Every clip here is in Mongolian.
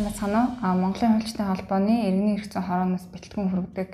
сайн байцгаана уу? Монголын хуульчдын холбооны иргэний эрх зүйн хорооноос бэлтгэн хүргэдэг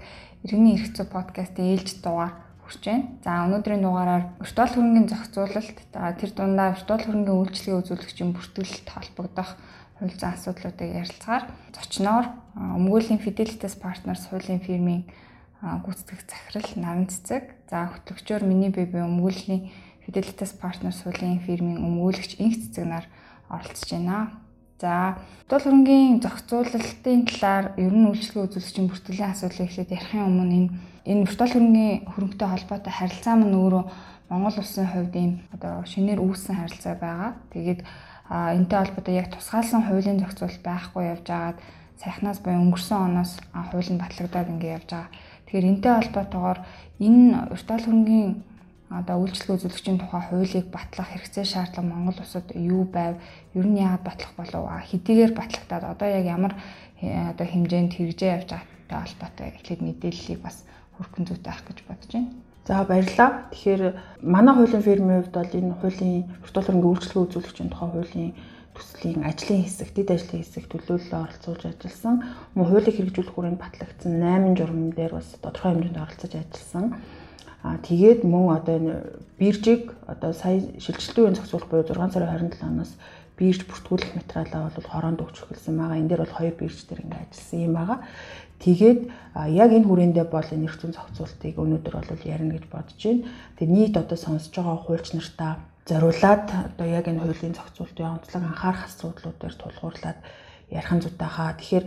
иргэний эрх зүй подкастын ээлж дугаар хүрч байна. За өнөөдрийн дугаараар виртуал хөрөнгөний зохицуулалт, тэр дундаа виртуал хөрөнгөний үйлчлэгээ үзүүлэгчийн бүртгэлэлт холбогдох хууль зүйн асуудлуудыг ярилцгаар зочноор өмгөөлийн Fidelitas Partners хуулийн фирмийн гүйцэтгэх захирал Наран Цэцэг, за хөтлөгчөөр миний бибе өмгөөлийн Fidelitas Partners хуулийн фирмийн өмгөөлөгч Инх Цэцэг нар оролцож байна. За, бодол хөрөнгөний зохицуулалтын талаар ер нь үйлчлэгээ үзүүлэгчийн бүртгэлийн асуудлыг эхлээд ярихын өмнө энэ энэ бодол хөрөнгөний хөрөнгөтэй холбоотой харилцаа мань өөрөө Монгол улсын хувьд ийм одоо шинээр үүссэн харилцаа байгаа. Тэгээд энэтэй холбоотой яг тусгаалсан хуулийн зохицуулалт байхгүй явж байгаад сайхнаас буюу өнгөрсөн оноос хууль нь батлагдаад ингэ явж байгаа. Тэгэхээр энэтэй холбоотойгоор энэ виртуал хөрөнгөний одоо үйлчлэг үзүүлэгчийн тухай хуулийг батлах хэрэгцээ шаардлага Монгол улсад юу байв? Ер нь яагаад батлах болов? Хэдийгээр батлагтаад одоо яг ямар э, одоо хэмжээнд хэрэгжээ явж байгаатай холбоотой эхлээд мэдээллийг бас хүрхэн зүйтэй авах гэж бодож байна. За баярлалаа. Тэгэхээр манай хуулийн фирмийн хувьд бол энэ хуулийн виртуал хөрөнгө үйлчлэг үзүүлэгчийн тухай хуулийн төслийн ажлын хэсэг, дэд ажлын хэсэг төлөөлөлөө оролцуулж ажилласан. Мөн хуулийг хэрэгжүүлэх хүрээнд батлагдсан 8 журам дээр бас тодорхой хэмжээнд оролцож ажилласан. Аа тэгээд мөн одоо энэ биржийг одоо сая шилжилтийн зохицуулах буюу 6 сарын 27 оноос бирж бүртгүүлэх материалаа бол хороонд өгч эхэлсэн байгаа. Энэ дээр бол хоёр бирж дээр ингээ ажилласан юм байгаа. Тэгээд яг энэ хүрээндээ бол энэ зүйн зохицуултыг өнөөдөр бол ярина гэж бодож байна. Тэгээд нийт одоо сонсож байгаа хуульч нартаа зориулаад одоо яг энэ хуулийн зохицуултын онцлог анхаарах асуудлууд дээр тулгуурлаад ярих нь зүйтэй хаа. Тэгэхээр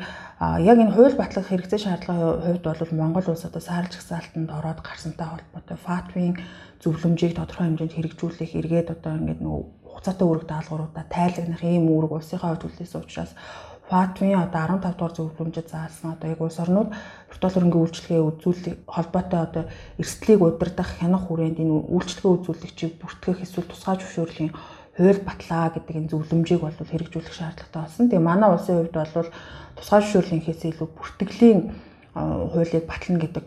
яг энэ хууль батлах хэрэгцээ шаардлагын хувьд бол Монгол улс одоо саарл жагсаалтанд ороод гарсантай холбоотой ФАТВ-ийн зөвлөмжийг тодорхой хэмжээнд хэрэгжүүлэх эргээд одоо ингээд нөгөө хугацаатай үүрэг даалгавруудаа тайлагнах ийм үүрэг улсынхаа хувьд үлдээсэн учраас ФАТВ-ийн одоо 15 дугаар зөвлөмжөд заасан одоо яг улс орнууд виртуал хөрөнгөний үйлчлэгээ үзүүлэх холбоотой одоо эрсдлийг удирдах хянах хүрээнд энэ үйлчлэгээ үзүүлэгчийг бүртгэх эсвэл тусгай зөвшөөрлийн хууль батлаа гэдэг энэ зөвлөмжийг бол хэрэгжүүлэх шаардлагатай болсон. Тэгээ манай улсын хувьд бол тусгай зөвшөөрлийнхээс илүү бүртгэлийн хуулийг батлна гэдэг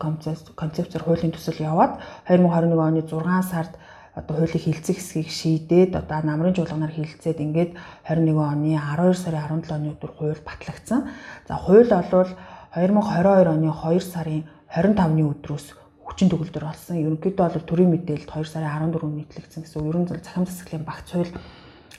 концепцээр хуулийн төсөл яваад 2021 оны 6 сард одоо хуулийг хилцэх хэсгийг шийдээд одоо намрын чуулганаар хилцээд ингээд 21 оны 12 сарын 17 оны өдөр хууль батлагдсан. За хууль бол 2022 оны 2 сарын 25-ны өдрөөс хүчин төгөлдөр болсон. Ерөнхийдөө бол төрийн мэдээлэлд 2 сарын 14-нд нийтлэгдсэн гэсэн. Ерөн зөв захим засаглалын багц хууль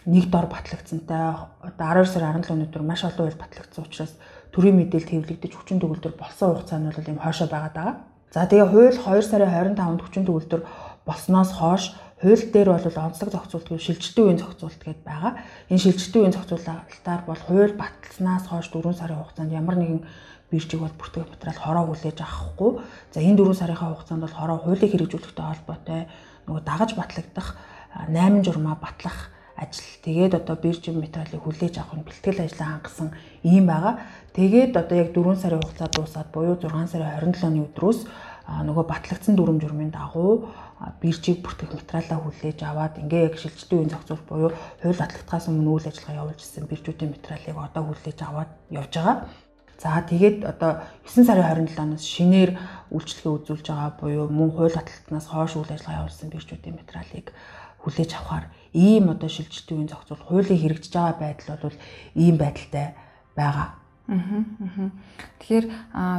нэг дор батлагдсантай одоо 12 сарын 17-ны өдөр маш олон хууль батлагдсан учраас төрийн мэдээлэлд хэвлэгдэж хүчин төгөлдөр болсон хугацаа нь бол юм хойшоо байгаа. За тэгээ хууль 2 сарын 25-нд хүчин төгөлдөр болсноос хойш хууль дээр бол онцлог зохицуулт гэв шилжилтийн үеийн зохицуулт гэдээ байгаа. Энэ шилжилтийн үеийн зохицуулалтаар бол хууль баталснаас хойш 4 сарын хугацаанд ямар нэгэн биржиг бол бүртгэх материал хороо хүлээж авахгүй. За энэ 4 сарынхаа хугацаанд бол хороо хуулийг хэрэгжүүлэхтэй холбоотой нөгөө дагаж батлагдах 8 журмаа батлах ажил. Тэгээд одоо биржийн материалыг хүлээж авах нь бэлтгэл ажлаа хангасан ийм байгаа. Тэгээд одоо яг 4 сарын хугацаа дуусаад буюу 6 сарын 27-ны өдрөөс нөгөө батлагдсан дүрм журмын дагуу биржийг бүртгэх материалаа хүлээж аваад ингээ яг шилжилтийн үеийн зохицуулт буюу хууль батлагдахаас өмнө үйл ажиллагаа явуулж ирсэн биржүүдийн материалыг одоо хүлээж аваад явж байгаа. За тэгээд одоо 9 сарын 27-наас шинээр үйлчлэгээ үзүүлж байгаа буюу мөн хууль батлалтнаас хойш үйл ажиллагаа явуулсан биржүүдийн материалыг хүлээж авахар ийм одоо шилжилтийн үеийн зохицуул хуулийн хэрэгжиж байгаа байдал бол ийм байдалтай байгаа. Аа. Тэгэхээр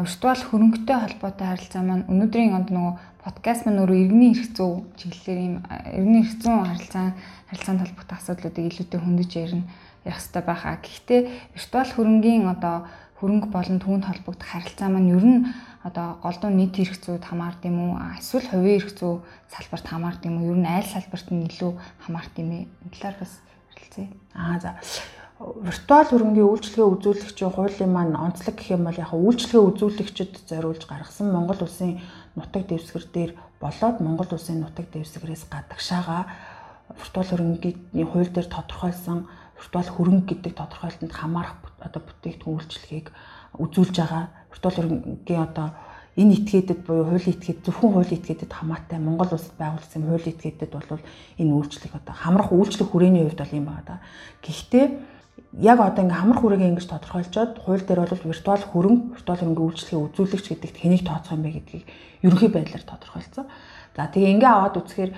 виртуал хөрөнгөтэй холбоотой харилцаа маань өнөөдрийн онд нөгөө подкаст маань өөрөө иргэний эрх зүй чиглэлээр ийм иргэний эрх зүйн харилцаа харилцаанд холбоотой асуудлуудыг илүүтэй хөндөж ярина ярих хэрэгтэй байхаа. Гэхдээ виртуал хөрөнгийн одоо хөрөнгө болон түүнд холбогдох харилцаа маань ер нь одоо голдуу нийт эрх зүйд хамаард юм уу? Эсвэл хувийн эрх зүй салбарт хамаард юм уу? Ер нь аль салбарт нь илүү хамаард юм бэ? Энэ талаар бас ярилцъя. Аа за. Виртуал хөрөнгийн үйлчлэгээ үзүүлэгчийн хуулийн маань онцлог гэх юм бол яг үйлчлэгээ үзүүлэгчид зориулж гаргасан Монгол улсын нутаг дэвсгэр дээр болоод Монгол улсын нутаг дэвсгэрээс гадагшаага виртуал хөрөнгийн хууль дээр тодорхойлсон виртуал хөрөнгө гэдэг тодорхойлолтод хамаарах одоо бүтээгдэхүүн үйлчлэгийг үзүүлж байгаа. Виртуал хөрөнгөний одоо энэ этгээдэд буюу хуулийн этгээд зөвхөн хуулийн этгээдэд хамаатай Монгол улсад байгуулсан хуулийн этгээдэд бол энэ үйлчлэг одоо хамрах үйлчлэг хүрээний хувьд бол юм байна да. Гэхдээ яг одоо ингээм хамрах хүрээгээ ингэж тодорхойлцоод хууль дээр бол виртуал хөрөнгө, виртуал хөрөнгөний үйлчлэгийн үзүүлэгч гэдэгт хэнийг тооцох юм бэ гэдгийг ерөнхий байдлаар тодорхойлцсон. За тэгээ ингээ аваад үзэхээр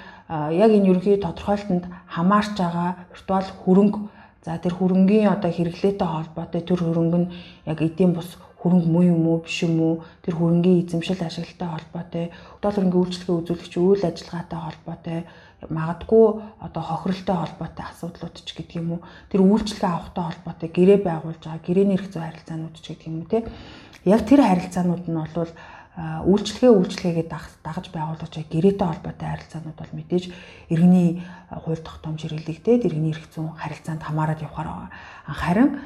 яг энэ ерөнхий тодорхойлолтод хамаарч байгаа виртуал хөрөнгө За тэр хөрөнгөний одоо хэрэглээтэй холбоотой тэр хөрөнгө нь яг эдийн бус хөрөнгө муу юм уу биш юм уу? Тэр хөрөнгөний эзэмшил ашиглалтай холбоотой доллар хөрөнгө үйлчлэгээ үзүүлэгч үйл ажиллагаатай холбоотой магадгүй одоо хохиролтой холбоотой асуудлууд ч гэдэг юм уу? Тэр үйлчлэгээ авахтай холбоотой гэрээ байгуулж байгаа гэрээний зүйн харилцаанууд ч гэдэг юм уу те? Яг тэр харилцаанууд нь бол үйлчлэгээ үйлчлэгээгээ дагаж байгуулж байгаа гэрээтэй холбоотой харилцаанууд бол мэдээж иргэний хууль тогтоомж хэрэглэгдээд иргэний эрх зүйн харилцаанд хамаарат явахаар. Харин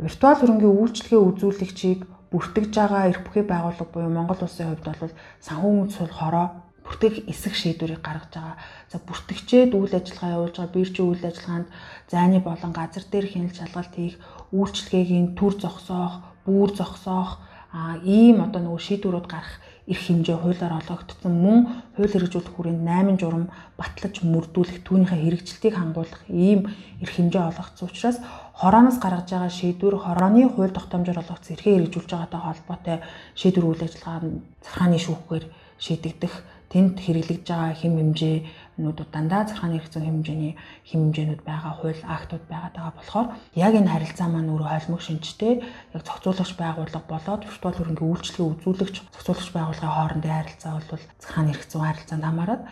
виртуал хөрөнгийн үйлчлэгээ үзүүлэгчийг бүртгэж байгаа эрх бүхий байгууллага буюу Монгол улсын хувьд бол санхүүгийн сул хороо бүртгэх эсэх шийдвэрийг гаргаж байгаа. За бүртгэгчээд үйл ажиллагаа явуулж байгаа биржийн үйл ажиллагаанд зайны болон газар дээр хяналт шалгалт хийх, үйлчлэгээгийн төр зогсоох, бүүр зогсоох а ийм одоо нөгөө шийдвэрүүд гарах эрх хэмжээ хуулиар олгогдсон мөн хууль хэрэгжүүлэх хүрээнд 8 журам батлаж мөрдүүлэх түүнийхээ хэрэгжилтийг хангуулах ийм эрх хэмжээ олгогдсон учраас хорооноос гаргаж байгаа шийдвэр хорооны хууль тогтоомжоор олгогдсон эрхээ хэрэгжүүлж байгаатай холбоотой шийдвэр үйл ажиллагаа захааны шүүхээр шийдэгдэх тэнд хэрэглэгдэж байгаа хэм хэмжээнүүд дандаа зархааны зүйн хэмжээний хэм хэмжээнүүд байгаа хууль актууд байгаа болохоор яг энэ харилцаа маань өөрөө холимог шинжтэй яг зохицуулагч байгууллага болоод виртуал хөрөнгөний үйлчлэгээ үзүүлэгч зохицуулагч байгууллагын хоорондын харилцаа бол зархааны зүйн харилцаанд хамаарат.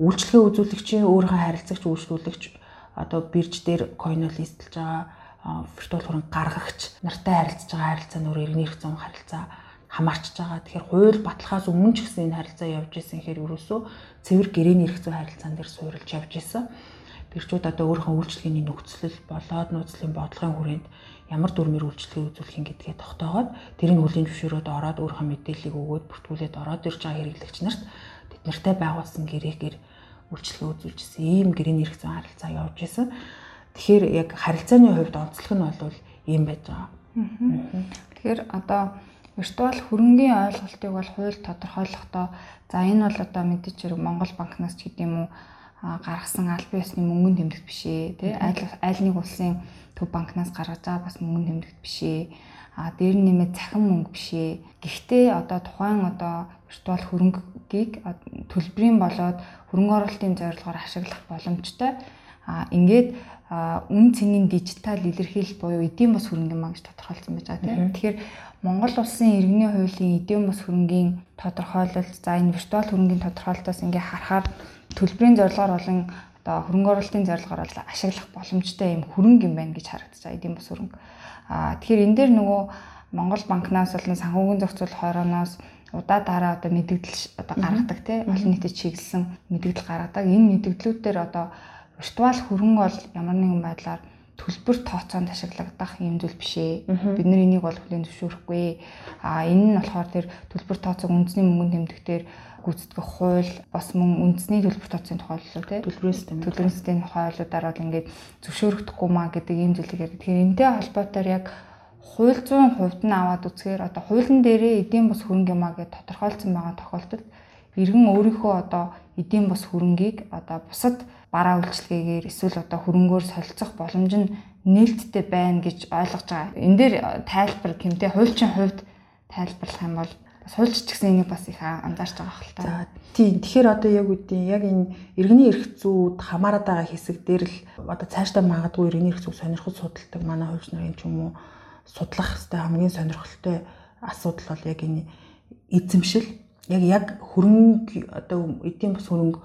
Үйлчлэгээ үзүүлэгчийн өөрийнхөө харилцагч үйлчлүүлэгч одоо бирж дээр койнол листлж байгаа виртуал хөрөнгө гаргагч нартай харилцаж байгаа харилцаа нөр иргэний эрх зүйн харилцаа хамаарч байгаа. Тэгэхээр хууль баталгаас өмнө ч гэсэн энэ харилцаа явж исэн хэрэг ерөөсөө цэвэр гэрээний эрх зүй харилцаан дээр суурилж явж исэн. Бирчүүд одоо өөрийнхөө үйлчлэгээний нөхцөл болоод нууцлын бодлогын хүрээнд ямар дүрмээр үйлчлэгээ үзүүлэх юм гэдгээ тогтоогоод тэрийг хөлийн зөвшөөрөөд ороод өөрийнхөө мэдээллийг өгөөд бүртгүүлээд ороод ирж байгаа хэрэглэгч нарт тэд нартай байгуулсан гэрээгээр үйлчлэгээ үзүүлжсэн ийм гэрээний эрх зүйн харилцаа явж исэн. Тэгэхээр яг харилцааны хувьд онцлог нь бол ийм байж байгаа. Тэгэхээр одоо виртуал хөрөнгийн ойлголтыг бол хууль тодорхойлохдоо за энэ бол одоо мэдээж хэрэг Монгол банкнаас ч гэдэм үү гаргасан аль биесны мөнгөнд тэмдэгт биш ээ тий аль аль нэг улсын төв банкнаас гаргаж байгаа бас мөнгөнд тэмдэгт биш ээ. А дээр нэмээд цахим мөнгө биш ээ. Гэхдээ одоо тухайн одоо виртуал хөрөнгийг төлбөрийн болоод хөрөнгө оруулалтын зорилгоор ашиглах боломжтой. А ингээд үн цэнийн дижитал илэрхийлэл буюу эдийн бас хөрөнгө маа гэж тодорхойлсон байж байгаа тийм. Тэгэхээр Монгол улсын иргэний хуулийн эдийн бас хөрөнгийн тодорхойлолт за энэ виртуал хөрөнгийн тодорхойлолтоос ингээ харахаар төлбөрийн зорилгоор болон одоо хөрөнгө оруулалтын зорилгоор бол ашиглах боломжтой юм хөрөнгө юм байна гэж харагдаж байгаа эдийн бас хөрөнгө. Аа тэгэхээр энэ дээр нөгөө Монгол банкнаас болон санхүүгийн зохицуулах хорооноос удаа дараа одоо мэдээлэл одоо гаргадаг тийм олон нийтэд чиглэсэн мэдээлэл гаргадаг. Энэ мэдээллүүдээр одоо виртуал хөрөнгө бол ямар нэгэн байдлаар төлбөр тооцоонд ашиглагдах юм зүйл биш ээ. Бид нар энийг бол хүлээн зөвшөөрөхгүй. А энэ нь болохоор тэр төлбөр тооцоог үндэсний мөнгөнд тэмдэгтэр гүйцэтгэх хууль бас мөн үндэсний төлбөр тооцооны тухайлбал тий төлбөрийн систем төлбөрийн системийн тухайлбалаар бол ингээд зөвшөөрөгдөхгүй маа гэдэг ийм зүйлийг ярьдаг. Тэгэхээр энтэй холбоотойгоор яг хууль зүйн хувьд нь аваад үзэхээр одоо хуулийн дээрээ эдийн бус хөрөнгө юмаа гэж тодорхойлсон байгаа тохиолдолд иргэн өөрийнхөө одоо эдийн бус хөрөнгийг одоо бусад бараа үйлчлэгээр эсвэл одоо хөрөнгөөр солилцох боломж нь нээлттэй байна гэж ойлгож байгаа. Энэ дээр тайлбар гэмтэй хуульчин хувьд тайлбарлах юм бол бас хуульч гэсэн энийг бас их анзаарч байгаа хэл та. За тийм. Тэгэхээр одоо яг үгүй яг энэ иргэний эрх зүйд хамаарат байгаа хэсэг дээр л одоо цаашдаа магадгүй иргэний эрх зүйг сонирхол судалдаг манай хуульч нарын ч юм уу судлах хэвээр хамгийн сонирхолтой асуудал бол яг энэ эзэмшил яг яг хөрөнгө одоо эдийн бас хөрөнгө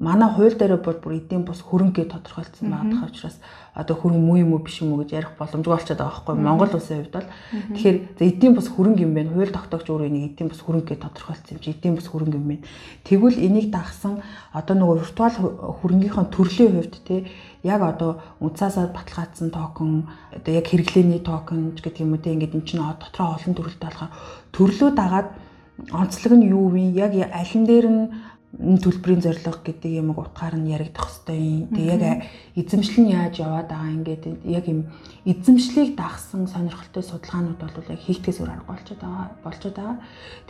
манай хууль дээр бол бүр эдийн бус хөрөнгө гэж тодорхойлцсон байгаа учраас одоо хөрөнгө муу юм уу биш юм уу гэж ярих боломжгүй болчиход байгаа байхгүй Монгол улсын хувьд бол тэгэхээр эдийн бус хөрөнгө юм байна. Хууль тогтоогч өөрөө энийг эдийн бус хөрөнгө гэж тодорхойлцсон юм чи эдийн бус хөрөнгө юм байна. Тэгвэл энийг дагсан одоо нөгөө виртуал хөрөнгөхийн төрлийн хувьд те яг одоо унцаасаа баталгаажсан токен одоо яг хэрэглээний токен гэдэг юм уу те ингээд эн чинь дотроо олон төрөлтэй болохоор төрлөө дагаад онцлог нь юу вэ? Яг аль нь дээр нь төлбөрийн зорилго гэдэг юм утгаар нь яригдах хэвээр. Тэг яг эзэмшил нь яаж яваад байгаа ингээд яг юм эзэмшлийг дагсан сонирхолтой судалгаанууд бол яг хийгдгээс өөр арга болчиход байгаа болчиход байгаа.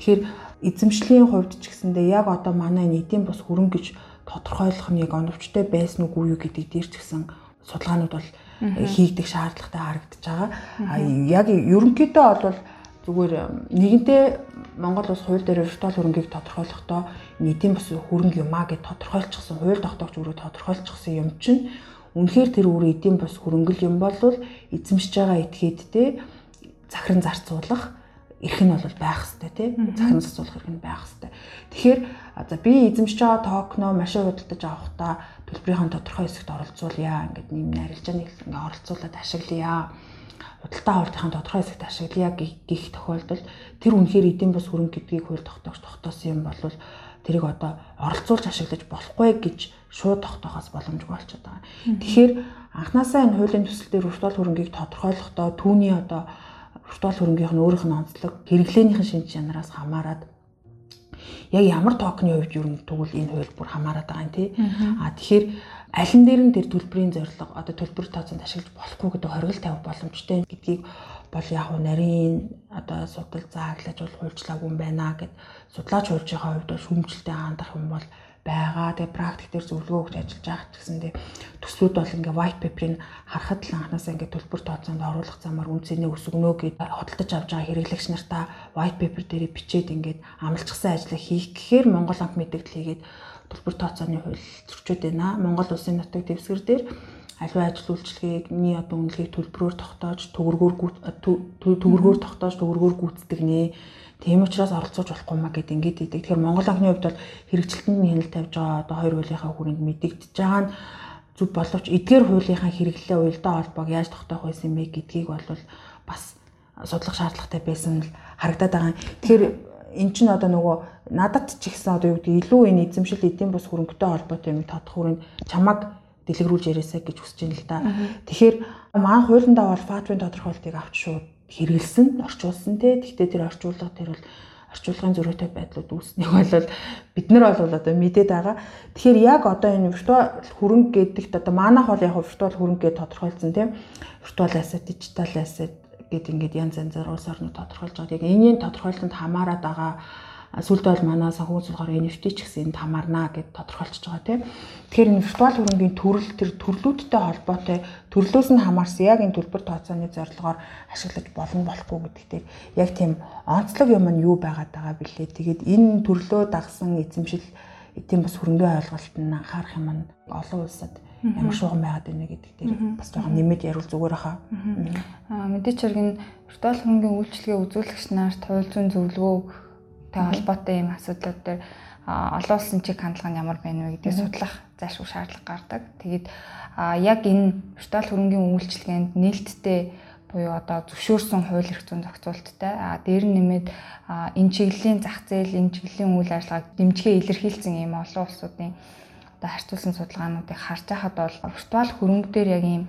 Тэгэхээр эзэмшлийн хувьд ч гэсэндээ яг одоо манай нийтийн бус хөрөнгө гэж тодорхойлох нь яг оновчтой байсан уу юу гэдэг дээр ч гэсэн судалгаанууд бол хийгдэх шаардлагатай харагдаж байгаа. Яг ерөнхийдөө бол зүгээр нэгэнтээ Монгол улс хууль дээр виртуал хөрөнгийг тодорхойлохдоо нийтийн бас хөрөнгө юмаа гэж тодорхойлчихсан хууль тогтоогч өөрөө тодорхойлчихсан юм чинь үнэхээр тэр үр эдийн бус хөрөнгөл юм бол эзэмшиж байгаа этгээд те захиран зарцуулах эрх нь бол байх хэвээр тий захиран зарцуулах эрх нь байх хэвээр. Тэгэхээр за би эзэмшиж байгаа токно машин худалдаж авахдаа төлбөрийн тодорхой хэсэгт оролцуулъя. Ингээд нэм арилжааны ингээ оролцуулаад ашиглая. Худалдаа авалтын тодорхой хэсэгт ашиглая гэх тохиолдолд тэр үнэхээр эдийн бас хөрөнгө гэдгийг хууль тогтоогч тогтоосон юм бол тэрийг одоо оролцуулж ашиглаж болохгүй гэж шууд тогтоохоос боломжгүй болчиход байгаа. Тэгэхээр анханасаа энэ хуулийн төсөл дээр уртуул хөрөнгийг тодорхойлохдоо түүний одоо уртуул хөрөнгийнх нь өөрийнх нь онцлог хэрэглээнийхэн шинж чанараас хамаарат яг ямар токны хувьд юу тэгвэл энэ хууль бүр хамаарат байгаа юм тий. А тэгэхээр алин дээр нь тэр төлбөрийн зорилго одоо төлбөр тооцоонд ашиглаж болохгүй гэдэг хоригл тавих боломжтой гэдгийг бол яг уу нарийн одоо судал зааглаж бол хуульчлаагүй юм байна гэд судлаач хуульчийн хувьд шүүмжлэлтэй хандах юм бол байгаа. Тэгээ практик дээр зөвлөгөө өгч ажиллаж байгаа ч гэсэн тэгээ төслүүд бол ингээ white paper-ыг харахад л анханасаа ингээ төлбөр тооцоонд оруулах замаар үнцэнээ өсгөнө гэд хөдөлж авч байгаа хэрэглэгч нартаа white paper дээрээ бичээд ингээд амлчихсан ажлыг хийх гэхээр Монгол анх мэдээлэл хийгээд төлбөр тооцооны хууль зөрчөөд байна. Монгол улсын нутаг дэвсгэр дээр аливаа ажил үйлчлэгийгний одоо үнэлгийг төлбөрөөр тогтоож төгрөгөөр төгрөгөөр тогтоож төгрөгөөр гүйцэтгэх нэ Тийм учраас оролцож болохгүй маа гэд ингээд идэг. Тэгэхээр Монгол анхны хувьд бол хэрэгжилтэнд хяналт тавьж байгаа одоо хоёр хуулийнхаа хүрээнд мэдэгдэж байгаа нь зүг боловч эдгээр хуулийнхаа хэрэглээ уялдаа холбоог яаж тогтоох байсан бэ гэдгийг бол бас судлах шаардлагатай байсан л харагдаад байгаа. Тэгэхээр эн чинь одоо нөгөө надад ч ихсэн одоо юу гэдэг илүү энэ эзэмшил эдийн бус хөрөнгөтэй холбоотой юм тодох хүрээнд чамаг дэлгэрүүлж яриасаа гэж хүсэж байна л да. Тэгэхээр маань хуулиндаа бол фатвын тодорхойлтыг авч шууд хэрэгэлсэн, орчуулсан те. Гэхдээ тэр орчуулга тэр бол орчуулгын зөрүүтэй байдлууд үүснэг бол бид нар бол одоо мэдээд байгаа. Тэгэхээр яг одоо энэ виртуал хөрөнгө гэдэгт одоо манайх бол яг виртуал хөрөнгө гэж тодорхойлсон тийм. Виртуал asset, digital asset гэд ингээд янз янзаар улс орнууд тодорхойлж байгаа. Яг энэний тодорхойлолтод хамаарат байгаа сүүлд бол манай санхүү зөвлөгөөр NFT ч гэсэн энд хамаарна гэд тодорхойлчихж байгаа тийм. Тэгэхээр энэ виртуал хөрөнгийн төрөл тэр төрлүүдтэй холбоотой төрлөөс нь хамаарсан яг энэ төлбөр тооцооны зорилгоор ашиглаж болно болохгүй гэдэгтэй яг тийм онцлог юм нь юу байгаад байгаа бэлээ. Тэгээд энэ төрлөө дагсан эзэмшил тийм бас хөрөнгөний ойлголт нь анхаарах юм нь олон улсад ямар шугам байгаад байна гэдэг дээр бас жоохон нэмэд ярил зүгээр хаа. Аа мэдээч хэрэг энэ виртуал хөрөнгөний үйлчлэгээ үзүүлэгч нарт хууль зүйн зөвлөгөө Тэг холбоотой ийм асуудлууд дээр олон улсын чиг хандлага нь ямар байна вэ гэдгийг судлах зайлшгүй шаардлага гардаг. Тэгээд яг энэ виртуал хөрөнгөний үйлчилгээнд нээлттэй буюу одоо зөвшөөрсөн хууль эрх зүйн зохицуулттай а дээр нь нэмээд энэ чиглэлийн зах зээл энэ чиглэлийн үйл ажиллагааг дэмжихээ илэрхийлсэн ийм олон улсуудын одоо харьцуулсан судалгаануудыг харж байхад бол виртуал хөрөнгө дээр яг ийм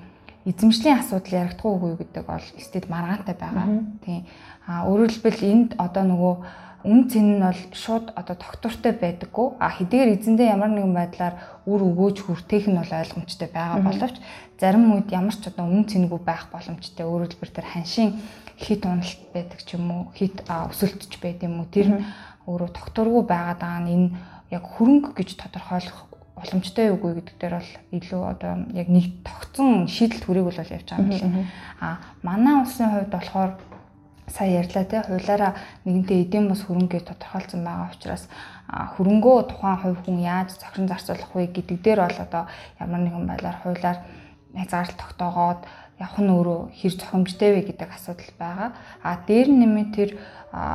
эзэмшлийн асуудал яригдах уугүй гэдэг бол эстэд маргаантай байгаа. Тийм. А өөрөөр хэлбэл энд одоо нөгөө үн цэн нь бол шууд одоо тогтвортой байдаггүй. А хэдийгээр эзэндээ ямар нэгэн байдлаар үр өгөөж хүртээх нь бол ойлгомжтой байгаа боловч зарим үед ямар ч одоо үн цэнгүй байх боломжтой. Өөрөөр хэлбэл тэр ханшийн хит уналт байдаг ч юм уу, хит өсөлтч байд юм уу. Тэр өөрөө тогтворгүй байгаад байгаа нь энэ яг хөрөнгө гэж тодорхойлох боломжтой үгүй гэдэг дээр бол илүү одоо яг нэг тогтсон шийдэл төрийг бол явж байгаа юм байна. А манай улсын хувьд болохоор сая ярьлаа тий хуулаараа нэгэнтээ эдийн бус хөрөнгөийг тодорхойлсон байгаа учраас хөрөнгөө тухайн хувь хүн яаж зохион зарцуулах вэ гэдэг дээр бол одоо ямар нэгэн байдлаар хуулаар хязгаарлалт тогтоогоод явах нь өөрөө хэр зохимжтой вэ гэдэг асуудал байгаа. А дээр нэмээ тэр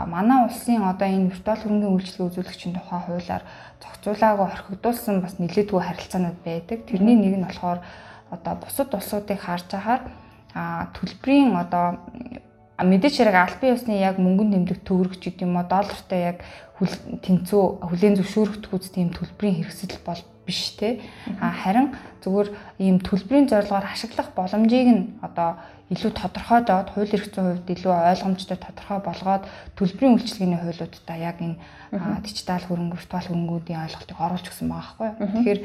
манай улсын одоо энэ виртуал хөрөнгөний үйлчлэгээ үзүүлэгчийн тухай хуулаар зохицуулаагүй орхигдуулсан бас нэлээдгүй харилцаанууд байдаг. Тэрний нэг нь болохоор одоо бусад улсуудыг харж байхаар төлбөрийн одоо мэдээч хэрэг албан ёсны яг мөнгөнд тэмдэг төгрөгч гэдэг юм уу доллартай яг тэнцүү хүлэн зөвшөөрөгдөхүүц тийм төлбөрийн хэрэгсэл бол биш те. А харин зүгээр ийм төлбөрийн зорилгоор ашиглах боломжийг нь одоо илүү тодорхойлоод хууль эрх зүйн хувьд илүү ойлгомжтой тодорхой болгоод төлбөрийн үйлчилгээний хуулиудаа яг энэ дижитал хөрөнгө виртуал хөрөнгүүдийн ойлголтыг оруулж өгсөн байгаа байхгүй. Тэгэхээр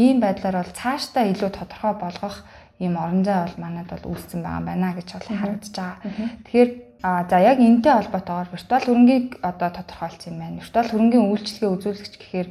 ийм байдлаар бол цаашдаа илүү тодорхой болгох ийм орон зай бол манад бол үүссэн байгаа юм байна гэж бол харагдаж байгаа. Тэгэхээр а за яг энтэй холбоотойгоор виртуал хөрөнгийг одоо тодорхойлсон юм байна. Виртуал хөрөнгийн үйлчлэгээ үзүүлэгч гэхээр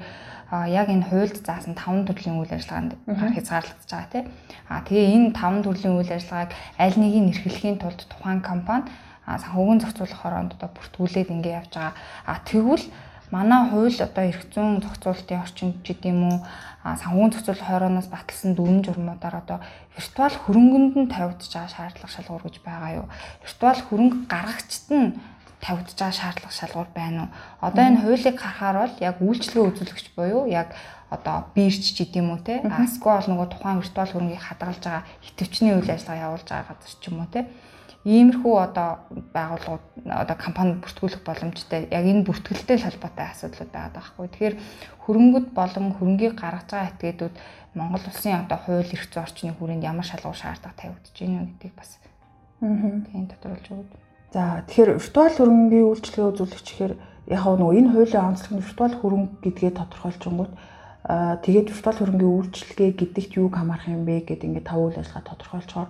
а яг энэ хуульд заасан 5 төрлийн үйл ажиллагаанд хязгаарлагдаж байгаа тийм. А тэгээ энэ 5 төрлийн үйл ажиллагааг аль нэгийг эрхлэхийн тулд тухайн компани санхүүгийн зохицуулах хороонд одоо бүртгүүлээд ингэ явж байгаа. А тэгвэл манай хууль одоо эрх зүйн зохицуулалтын орчинд ч гэдэм үү санхүүгийн зохицуулалт хорооноос баталсан дүрм журмуудаар одоо виртуал хөрөнгөнд нь тавигдж байгаа шаардлага шалгуур гэж байгаа юу? Виртуал хөрөнгө гаргагчд нь тавигдж байгаа шаардлага шалгуур байна уу? Одоо энэ хуулийг харахаар бол яг үйлчлэгээ үзүүлэгч буюу яг одоо бирч ч гэдэм үү те асгүй бол нөгөө тухайн виртуал хөрөнгийг хадгалж байгаа идэвчний үйл ажиллагаа явуулж байгаа газар ч юм уу те иймэрхүү одоо байгууллагууд одоо компани бүртгүүлэх боломжтой яг энэ бүртгэлтэй холбоотой асуудлууд байгаа байхгүй. Тэгэхээр хөрөнгөд болон хөрөнгийг гаргаж байгаа этгээдүүд Монгол улсын одоо хууль эрх зүйн орчны хүрээнд ямар шалгуур шаардлагатай тавигдаж байна гэдгийг бас тийм тодорхойлж өгөөд. За тэгэхээр виртуал хөрөнгийн үйлчлэгээ үзүүлэгч гэхээр яг нөгөө энэ хуулийн онцлог нь виртуал хөрөнгө гэдгээ тодорхойлж Аа тэгээд виртуал хөрөнгөний үйлчлэгээ гэдэгт юу хамаарах юм бэ гэдэг ингээд тав үйл ажиллагаа тодорхойлцохоор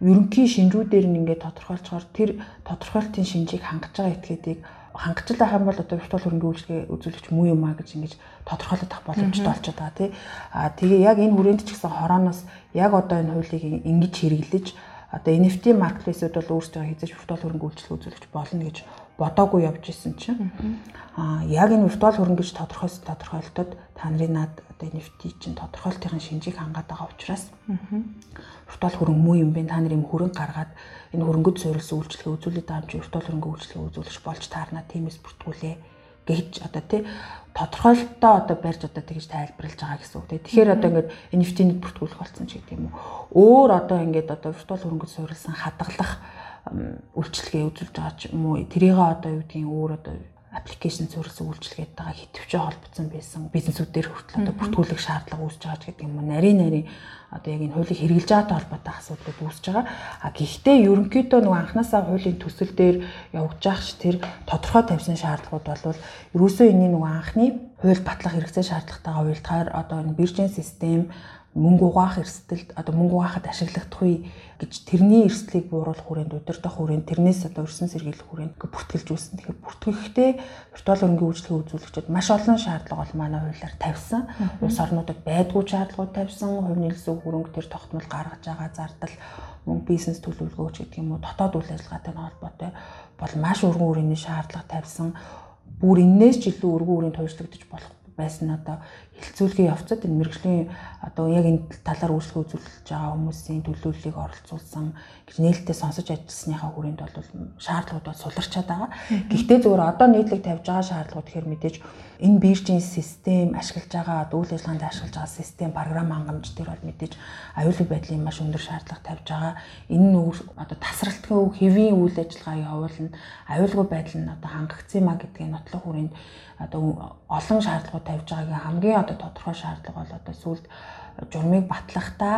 ерөнхий шинжүүдээр нь ингээд тодорхойлцохоор тэр тодорхойлтын шинжийг хангаж байгаа этгээдийг хангаж л байх юм бол одоо виртуал хөрөнгөний үйлчлэгээ үзүүлэгч муу юм а гэж ингэж тодорхойлох тах боломжтой болчиход байгаа тий. Аа тэгээ яг энэ хүрээнд ч гэсэн хорооноос яг одоо энэ хуулийг ингэж хэрэглэж одоо NFT маркетплейсүүд бол өөрсдөө хийж виртуал хөрөнгө үйлчлэгээ үзүүлэгч болно гэж бодоогүй явж исэн чинь. Аа яг энэ виртуал хөрөнгө гэж тодорхойлсон тодорхойлолтод та нарын над одоо NFT чинь тодорхойлтын шинжийг хангаад байгаа учраас виртуал хөрөнгө муу юм бэ? Та нар юм хөрөнгө гаргаад энэ хөрөнгөд суурилсан үйлчлэгээ үзүүлээд байгаа юм чи виртуал хөрөнгө үйлчлэгээ үзүүлж болж таарна тиймээс бүртгүүлээ гэж одоо тий тодорхойлолтоо одоо барьж одоо тэгж тайлбарлаж байгаа гэсэн үг тий. Тэгэхээр одоо ингээд NFT-ний бүртгүүлэх болсон ч гэдэг юм уу. Өөр одоо ингээд одоо виртуал хөрөнгөд суурилсан хадгалах үйлчлэгээ үзүүлж байгаа ч юм уу тэрийг одоо юу гэдгийг өөр одоо аппликейшн суурилсан үйлчлэгээтэйгээ хитвчээ холбогдсон байсан. Бизнесүүдээр хүртэл одоо бүртгүүлэх шаардлага үүсэж байгаа ч гэдэг юм уу? Нарийн нарийн одоо яг энэ хуулийг хэрэгжилж байгаатай холбоотой асуудлууд үүсэж байгаа. А гэхдээ ерөнхийдөө нөгөө анханасаа хуулийн төсөл дээр явагдаж байгаа ш тэр тодорхой тавьсан шаардлагууд бол ерөөсөө энэний нөгөө анхны хууль батлах хэрэгцээ шаардлагатайгаа уялдахаар одоо энэ биржийн систем мөнгө угаах эрсдэлд одоо мөнгө угаахад ашиглагдах үе гэж тэрний эрсдлийг бууруулах хүрээнд удирдах хүрээнд тэрнээс одоо өрсөн сэргийлэх хүрээнд бүртгэлж үүсэн. Тэгэхээр бүртгэхдээ виртуал хөрөнгөний үйлчлэгээ үзүүлэгчид маш олон шаардлага бол манай хуулиар тавьсан. Улс орнуудад байдгүй шаардлагууд тавьсан. Хувь нийлсэн хөрөнгө төр тогтмол гаргаж байгаа зардал мөнгө бизнес төлөвлөгөөч гэдэг юм уу дотоод үйл ажиллагаатай холбоотой бол маш өргөн үрийн шаардлага тавьсан. Бүр энээс ч илүү өргөн үрийн туйлшлагдаж болох байсан одоо хилцүүлгийн явцад энэ мэрэгжлийн одоо яг энэ талаар үйлчлэг үзүүлж байгаа хүмүүсийн төлөвлөлийг оролцуулсан гэж нээлттэй сонсож ажилласныхаа хүрээнд бол шаардлагууд бол суларчаад байгаа. Гэхдээ зөвөр одоо нийтлэг тавьж байгаа шаардлагууд гэхээр мэдээж энэ биржийн систем ашиглаж байгаа үйл ажиллагаанд ашиглаж байгаа систем програм хангамж төр бол мэдээж аюулгүй байдлын маш өндөр шаардлага тавьж байгаа. Энэ нь одоо тасралтгүй хэвийн үйл ажиллагаа явуулна. Аюулгүй байдал нь одоо хангагдсан маа гэдгийг нотлох хүрээнд одоо олон шаардлагууд тавьж байгаагийн хамгийн одоо тодорхой шаардлага бол одоо сүүлд журмыг батлахдаа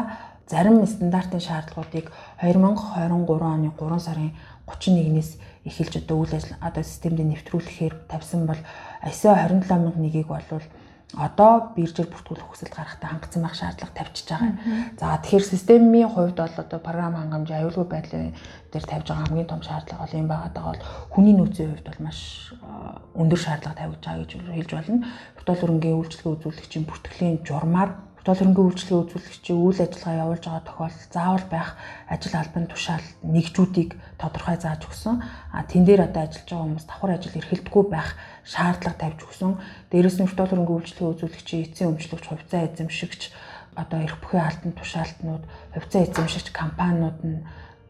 зарим стандартын шаардлагуудыг 2023 оны 3 сарын 31-ээс эхэлж одоо үйл ажил одоо системд нэвтрүүлэхээр тавьсан бол ISO 27001-ийг болвол одоо биржээр бүртгүүлэх хүсэлт гаргахтаа хангацсан байх шаардлага тавьчихж байгаа. За тэгэхээр системийн хувьд бол одоо програм хангамж аюулгүй байдлын дээр тавьж байгаа хамгийн том шаардлага бол юм байгаа даа бол хүний нөөцийн хувьд бол маш өндөр шаардлага тавьж байгаа гэж хэлж болно. Виртуал хөрөнгөний үйлчлэгээ үзүүлэгчийн бүртгэлийн журмаар виртуал хөрөнгөний үйлчлэгээ үзүүлэгчийн үйл ажиллагаа явуулж байгаа тохиолдолд заавал байх ажил албан тушаал нэгжүүдийг тодорхой зааж өгсөн. А тэн дээр одоо ажиллаж байгаа хүмүүс давхар ажил эрхэлдэггүй байх шаардлага тавьж өгсөн. Дээрээс нь виртуал хөрөнгөний үйлчлэгээ үзүүлэгчийн эцсийн өмчлөгч, хувьцаа эзэмшигч одоо эрх бүхий албан тушаалтнууд, хувьцаа эзэмшигч компаниуд нь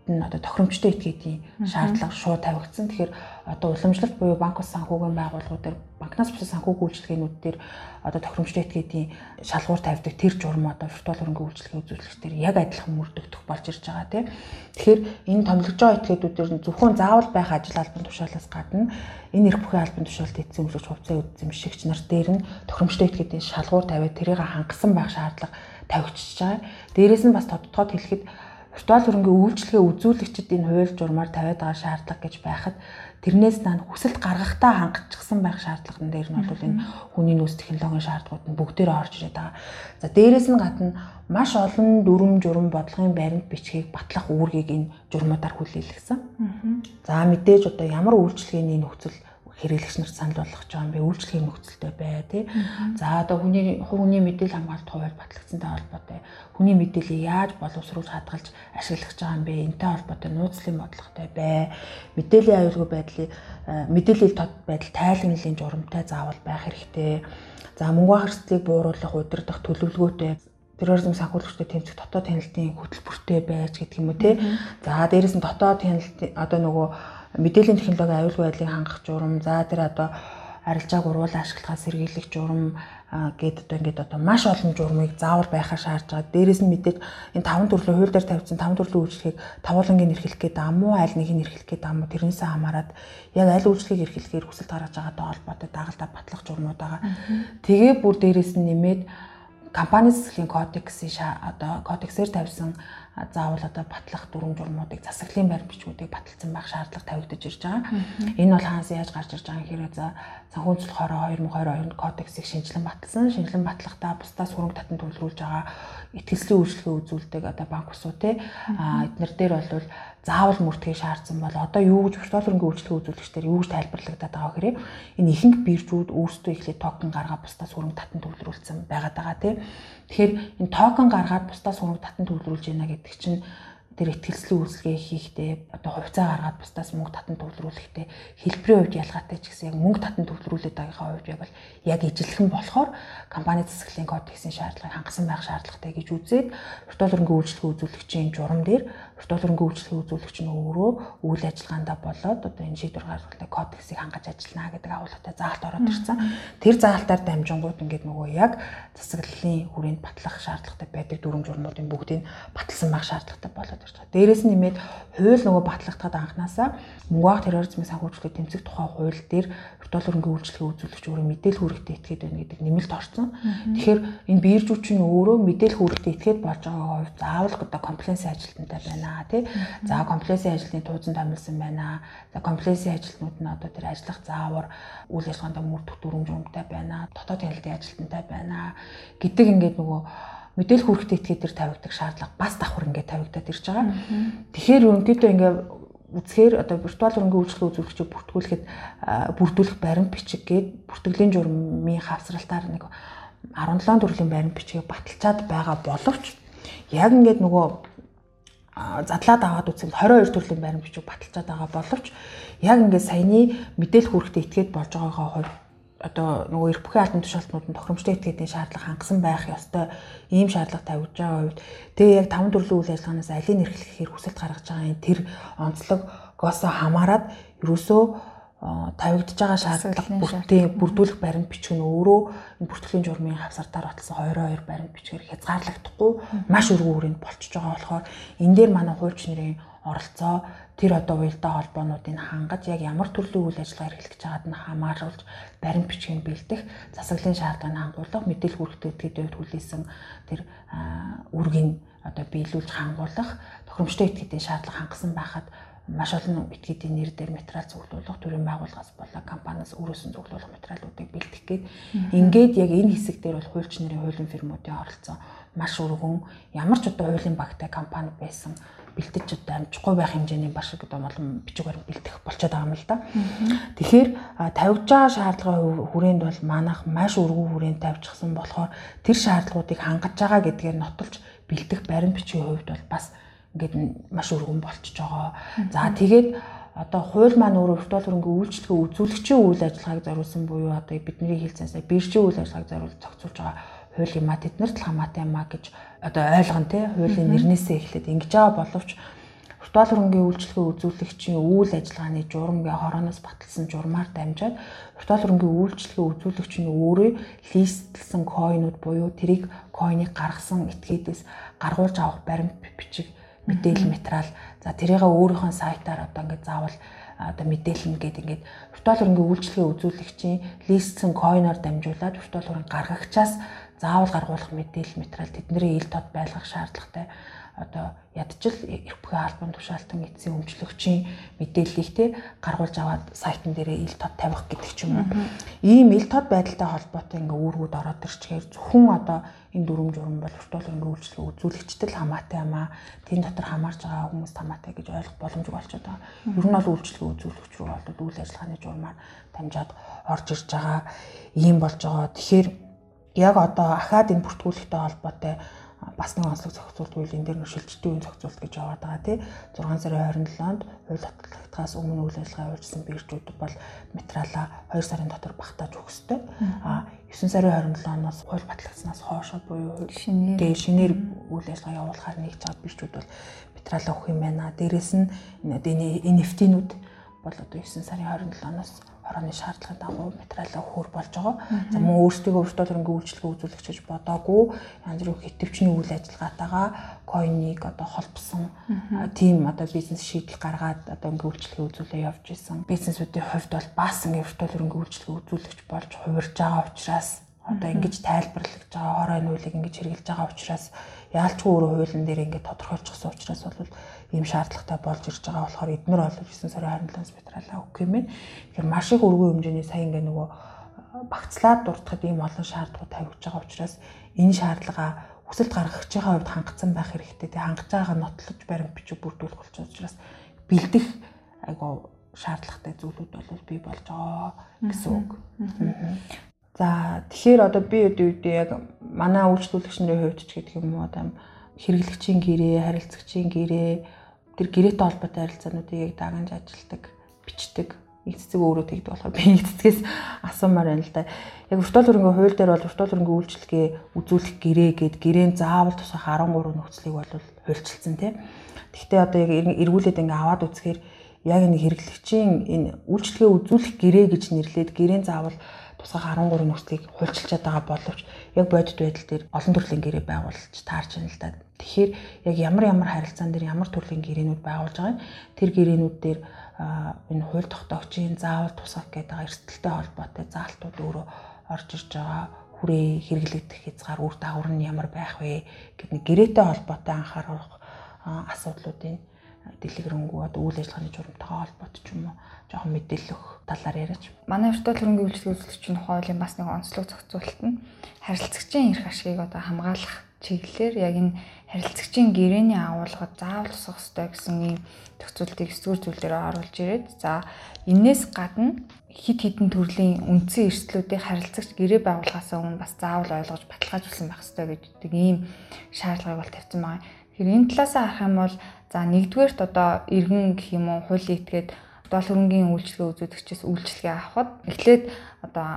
нь одоо тохиромжтой этгээдийн шаардлага шууд тавигдсан. Тэгэхээр одоо уламжлалт буюу банк ус санхүүгийн байгууллагууд дээр банкнаас бус санхүүгийн үйлчилгээнүүд дээр одоо тохиромжтой этгээдийн шалгуур тавьдаг тэр журам одоо виртуал хөрөнгө үйлчилгээ үзүүлэгчдэр яг адилхан мөрдөгдөх болж ирж байгаа тийм. Тэгэхээр энэ томилж байгаа этгээдүүдээр нь зөвхөн заавал байх ажил албан тушаалаас гадна энэ эрх бүхий албан тушаалд эзэн үлгэж хувьцаа эзэмшигч нар дээр нь тохиромжтой этгээдийн шалгуур тавиад тэрийг хангасан байх шаардлага тавигдчихж байгаа. Дээрээс нь бас тодтогод хэлэхэд виртуал хөрөнгөний үйлчлэгээ үзүүлэгчид энэ хууль журмаар тавиад байгаа шаардлага гэж байхад тэрнээс дан хүсэлт гаргахтаа хангацчихсан байх шаардлаган дээр нь бол энэ хүний нөөц технологийн шаардлагууд нь бүгдээр орж ирээд байгаа. За дээрэс нь гадна маш олон дүрм журм бодлогын баримт бичгийг батлах үүргийг энэ журмуудаар хүлээлгсэн. За мэдээж одоо ямар үйлчлэгээний нөхцөл хэрэглэгч нарт санал болгох гэж байгаа юм бэ? Үйлчлэгийн нөхцөлтэй бай, тий. За одоо хүний хувийн мэдээлэл хамгаалалт хууль батлагдсантай холбоотой хүний мэдээллийг яаж боловсруулж хадгалж ашиглах гэж байгаа юм бэ? Энтэй холбоотой нууцлын бодлоготой бай. Мэдээллийн аюулгүй байдлыг мэдээлэл тод байдал тайлагналын журамтай заавал байх хэрэгтэй. За мөнгө хэрэгслийг бууруулах, удирдах төлөвлөгөөтэй терроризм санхүүлагчтай тэмцэх дотоод танилтын хөтөлбөртэй байж гэдэг юм уу те. За дээрэс нь дотоод танилт одоо нөгөө мэдээллийн технологи аюулгүй байдлыг хангах журам. За тэр одоо арилжааг уруулан ашиглахаас сэргийлэх журам гээд одоо ингээд одоо маш олон журмыг заавар байхаар шаардж байгаа. Дээрээс нь мэдээж энэ таван төрлийн хууль дээр тавьсан таван төрлийн үйлчлэгийг тавуулангийн эрхлэх гээд амуу аль нэг нь эрхлэх гээд амуу тэрнээсээ хамаарат яг аль үйлчлэгийг эрхлэхээр хүсэлт гаргаж байгаатай холбоотой дагалдаа батлах журмууд байгаа. Тэгээ бүр дээрээс нь нэмээд компани засгийн кодексийн одоо кодексээр тавьсан заавал одоо батлах дүрм журмуудыг засаглалын байр бичгүүдийг баталсан байх шаардлага тавигдаж ирж байгаа. Энэ бол хаанаас яаж гарч ирж байгаа хэрэг за санхүүжилт хороо 2022 кодексыг шинжилэн баталсан. Шинжилэн батлахдаа бусдаас хөрөнгө татан төлөвлөж байгаа итгэлцлийн үйлчлэгээ үзүүлдэг одоо банк усуу те а эднэр дээр бол заавал мөрдөхийг шаардсан бол одоо юу гэж виртуал хөрөнгөний үйлчлэгээ үзүүлэгчдэр юу гэж тайлбарлагдаад байгаа хэрэг энэ ихэнх биржүүд өөрсдөө эхлээд токен гаргаад бусдаас хөрөнгө татан төлөвлөрүүлсэн байгаад байгаа тийм тэгэхээр энэ токен гаргаад бусдаас хөрөнгө татан төлөвлөрүүлж байна гэдэг чинь тэр ихтгэлцлийн үйлчлэгээ хийхдээ одоо хувьцаа гаргаад бусдаас мөнгө татан төвлөрүүлэхдээ хэлбэрийн хувьд ялгаатай ч гэсэн яг мөнгө татан төвлөрүүлээд байгаагаа хувьд яг бол яг ижилхэн болохоор компани засаглалын кодексийн шаардлагыг хангасан байх шаардлагатай гэж үзээд виртуал хөрөнгөний үйлчлэгээ үзүүлэгчийн журам дээр виртуал хөрөнгөний үйлчлэгээ үзүүлэгч нь өөрөө үйл ажиллагаандаа болоод одоо энэ шийдвэр гаргахтай кодексийг хангаж ажиллана гэдэг агуулгатай заалт ороод ирсэн. Тэр заалтаар дамжингууд ингээд нөгөө яг засаглалын хүрээнд батлах шаардлагатай байдаг дүрм журмуудын бүгдийг баталсан байх шаардлагатай болоод ирж байгаа. Дээрээс нь нэмээд хууль нөгөө батлагдахад анханасаа мөнгө терроризмын санхүүжилтийг тэмцэх тухай хууль дээр виртуал хөрөнгөний үйлчлэгээ үзүүлэгч өөрөө мэдээлэл хүргэхдээ итгээд байна гэдэг нэмэлт орсон. Тэгэхээр энэ биржүүч нь өөрөө мэдээлэл хүргэхдээ итгээд болж байгаа хувьд заавал одоо комплайенс ажилтнтай байна тий. За комплайенсын ажилтны тууцан томилсон байна. За комплайенсын ажилтнууд нь одоо тэр ажиллах заавар үйл ажиллагаанд мөрдөх дүрм журмтай байна. Дотоод танилтын ажилтнтай байна гэдэг ингээд нөгөө мэдээлэл хүрэхтэй этгээд төр тавигдах шаардлага бас давхар ингээд тавигдаад ирж байгаа. Тэгэхээр өнөөдөө ингээд үзэхээр одоо виртуал хөрөнгөний үйлчлэгээ үзүүлэгчийг бүртгүүлэхэд бүрдүүлэх баримт бичиг гээд бүртгэлийн журмын хавсралтаар нэг 17 төрлийн баримт бичгийг баталчаад байгаа боловч яг ингээд нөгөө задлаад аваад үзсэн 22 төрлийн баримт бичиг баталчаад байгаа боловч яг ингээд саяны мэдээлэл хүрэхтэй этгээд болж байгаагаа хувьд одоо нөгөө эрх бүхий албан тушаалтнууд нь тохиромжтой этгээдийн шаардлага хангасан байх ёстой ийм шаардлага тавьж байгаа үед тэгээ яг таван төрлийн үйл ажиллагаанаас алийг эрхлэхээр хүсэлт гаргаж байгаа энэ тэр онцлогоос хамаарат ерөөсөө тавигдж байгаа шаардлага бүртээ бүрдүүлэх баримт бичиг нь өөрөө энэ бүртгэлийн журмын хавсартаар баталсан 22 баримт бичгээр хязгаарлагдахгүй маш өргөн хүрээнд болчихж байгаа болохоор энэ дээр манай хуульч нарын оролцоо тэр одоо уялдаа холбоонуудыг хангаж яг ямар төрлийн үйл ажиллагаа эрхлэж байгааг нь хамааруулж баримт бичгийг бэлдэх засаглалын шаардлагыг хангуулах мэдээлэл хүргэдэг этгээдийн хувьд хүлээсэн тэр үргийг одоо биелүүлж хангуулах тохиромжтой этгээдийн шаардлага хангасан байхад маш олон этгээдийн нэр дээр материал зөвлөх төрийн байгууллагаас болоо компаниас өөрөөс нь зөвлөх материалуудыг бэлтгэх гээд ингээд яг энэ хэсэг дээр бол хуульч нарын хуулийн фирмуудын оролцоо маш өргөн ямар ч одоо хуулийн багтай компани байсан бэлтэж одоо амжихгүй байх хэмжээний баш гэдэг болон бичиг баримт бэлтэх болчиход байгаа юм л да. Тэгэхээр тавьж байгаа шаардлагын хүрээнд бол манайх маш өргөн хүрээнд тавьчихсан болохоор тэр шаардлагуудыг хангаж байгаа гэдгээр нотолж бэлтэх баримт бичгийн хувьд бол бас ингээд маш өргөн болчихж байгаа. За тэгээд одоо хууль маань өөрөө виртуал хөрөнгө үйлчлэгээ үзүүлэгчийн үйл ажиллагааг зориулсан буюу одоо бидний хэлсэнсээ биржийн үйл ажиллагааг зориулж зохицуулж байгаа хууль юм а тэд нарт л хамаатай юм а гэж одоо ойлгон тий хуулийн нэрнээсээ эхлээд ингэж байгаа боловч виртуал хөрөнгөний үйлчлэгээ үзүүлэгчийн үйл ажиллагааны журамгийн хорооноос баталсан журмаар дамжаад виртуал хөрөнгөний үйлчлэгээ үзүүлэгч нь өөрөө листлсэн койнууд буюу тэрийг койныг гаргасан этгээдээс гаргуулж авах баримт бичиг мэдээлэл материал. За тэрийг өөрийнхөө сайтаар одоо ингээд заавал одоо мэдээлнэ гэдэг ингээд виртуал хөрөнгөний үйлчлэгээ үзүүлэгчийн листсэн койноор дамжуулаад виртуал хөрөнгө гаргагчаас заавал гаргуулах мэдээлэл материал тэдний ил тод байлгах шаардлагатай. Одоо ядчил бүхий албан тушаалтан эцсийн өмчлөгчийн мэдээллийг те гаргуулж аваад сайтн дээрээ ил тод тавих гэдэг ч юм уу. Ийм ил тод байдалтай холбоотой ингээ үүргүүд ороод ирчихээр зөвхөн одоо энэ дүрм журм бол виртуал ингээ үйлчлэг үзүүлэгчтэй л хамаатай юм аа. Тэн дотор хамаарж байгаа хүмүүс хамаатай гэж ойлгох боломжгүй болчиход байгаа. Ер нь бол үйлчлэг үзүүлэгч рүү бол үйл ажиллагааны журмаар дамжаад орж ирж байгаа ийм болж байгаа. Тэгэхээр яг одоо ахаад энэ бүртгүүлэгтэй холбоотой бас нэг онцлог зохицуулт үйл энэ дээр шилжилтийн үйл зохицуулт гэж яваад байгаа тий 6 сарын 27-нд хууль батлагдахаас өмнө үйл ажиллагаа явуулсан биржүүд бол материалаа 2 сарын дотор багтааж өгөх ёстой. А 9 сарын 27-оноос хууль батлагдсанаас хойш буюу шинээр шинээр үйл ажиллагаа явуулахаар нэгж байгаа биржүүд бол материалаа өгөх юм байна. Дээрээс нь NFT-нүүд бол одоо 9 сарын 27-оноос хорооны шаардлагын дагуу материалаа өгөхөр болж байгаа. За мөн өөрсдөө өртөө төрөнгийн үйлчлэгээ үзүүлэх гэж бодоогүй янз бүрийн хэвтөвчний үйл ажиллагаатайгаа койныг одоо холбосон. Тийм одоо бизнес шийдэл гаргаад одоо ингээ үйлчлэгээ үзүүлээ явж исэн. Бизнесүүдийн хувьд бол бас ингээ өртөө төрөнгийн үйлчлэгээ үзүүлэгч болж хувирж байгаа учраас одоо ингэж тайлбарлаж байгаа хорой нүүлийг ингэж хэрэгжилж байгаа учраас яалчгүй өөрөө хуулийн дээр ингэ тодорхойлчихсан учраас бол ийм шаардлагатай болж ирж байгаа болохоор эднэр бол 9 сарын 27-наас материалаа өгөх юм байна. Тэгэхээр маш их өргөн хэмжээний сая ингээ нөгөө багцлаад дуртахад ийм олон шаардлагууд тавьж байгаа учраас энэ шаардлага хүсэлт гаргагчийн хувьд хангацсан байх хэрэгтэй. Тэгээ хангаж байгаа нотлож баримт бичиг бүрдүүлэх болчих учраас бэлдэх айгу шаардлагатай зүйлүүд бол бий болж байгаа гэсэн үг. За тэгэхээр одоо би өдөө үедээ яг манай үйлчлүүлэгч нарын хувьд ч гэдэг юм уу одоо хэрэглэгчийн гэрээ, харилцагчийн гэрээ тэр гэрээтэй холбоотой харилцаануудыг яг дагнж ажилтдаг, бичдэг. Нэг цэцэг өөрөө тэгдэг болохоор би нэг цэцгээс асуумаар байна л да. Яг уртуул хөрөнгө хууль дээр бол уртуул хөрөнгө үйлчлэгээ үзүүлэх гэрээ гэд гэрээн заавал тусах 13 нөхцөлийг бол хуульчилсан тийм. Гэхдээ одоо яг эргүүлээд ингээ аваад үзэхээр яг энэ хэрэглэгчийн энэ үйлчлэгээ үзүүлэх гэрээ гэж нэрлээд гэрээн заавал тусгай 13 нөхцөлийг хуульчилчаад байгаа боловч яг бодит байдал дээр олон төрлийн гэрээ байгуулж таарч байна л да. Тэгэхээр яг ямар ямар харилцаан дээр ямар төрлийн гэрээнүүд байгуулж байгаа тэр гэрээнүүд дээр энэ хууль тогтоогчийн заавал тусгах гэдэг эрсдэлтэй холбоотой заалтууд өөрөө орж ирж байгаа хүрээ хэрэглэгдэх хязгаар үр дагавар нь ямар байх вэ гэдэг нэг гэрээтэй холбоотой анхаарах асуудлуудын дэлгэрэнгүй одоо үйл ажиллагааны журамтайгаа холбоотой ч юм уу жоохон мэдээлэл өгөх талаар яриач. Манай өртөө хөрөнгөний үйлчлэг үзүүлэгчийн хуулийн бас нэг онцлог зохицуулалт нь харилцагчийн эрх ашгийг одоо хамгаалах чиглэлээр яг энэ харилцагчийн гэрээний агуулгад заавал тусах ёстой гэсэн ийм зохицуултыг 9 зүйл дээр оруулж ирээд за энээс гадна хит хитэн төрлийн үндсэн эрсдлүүдийг харилцагч гэрээ байгуулахаас өмнө бас заавал ойлгож баталгаажуулсан байх ёстой гэдэг ийм шаардлагыг бол тавьсан байгаа. Тэгэхээр энэ талаасаа харах юм бол за нэгдүгээрт одоо иргэн гэх юм уу хуулийн этгээд дол хөрөнгөний үйлчлэгээ үзүүлэгчээс үйлчлэгээ авахд эхлээд одоо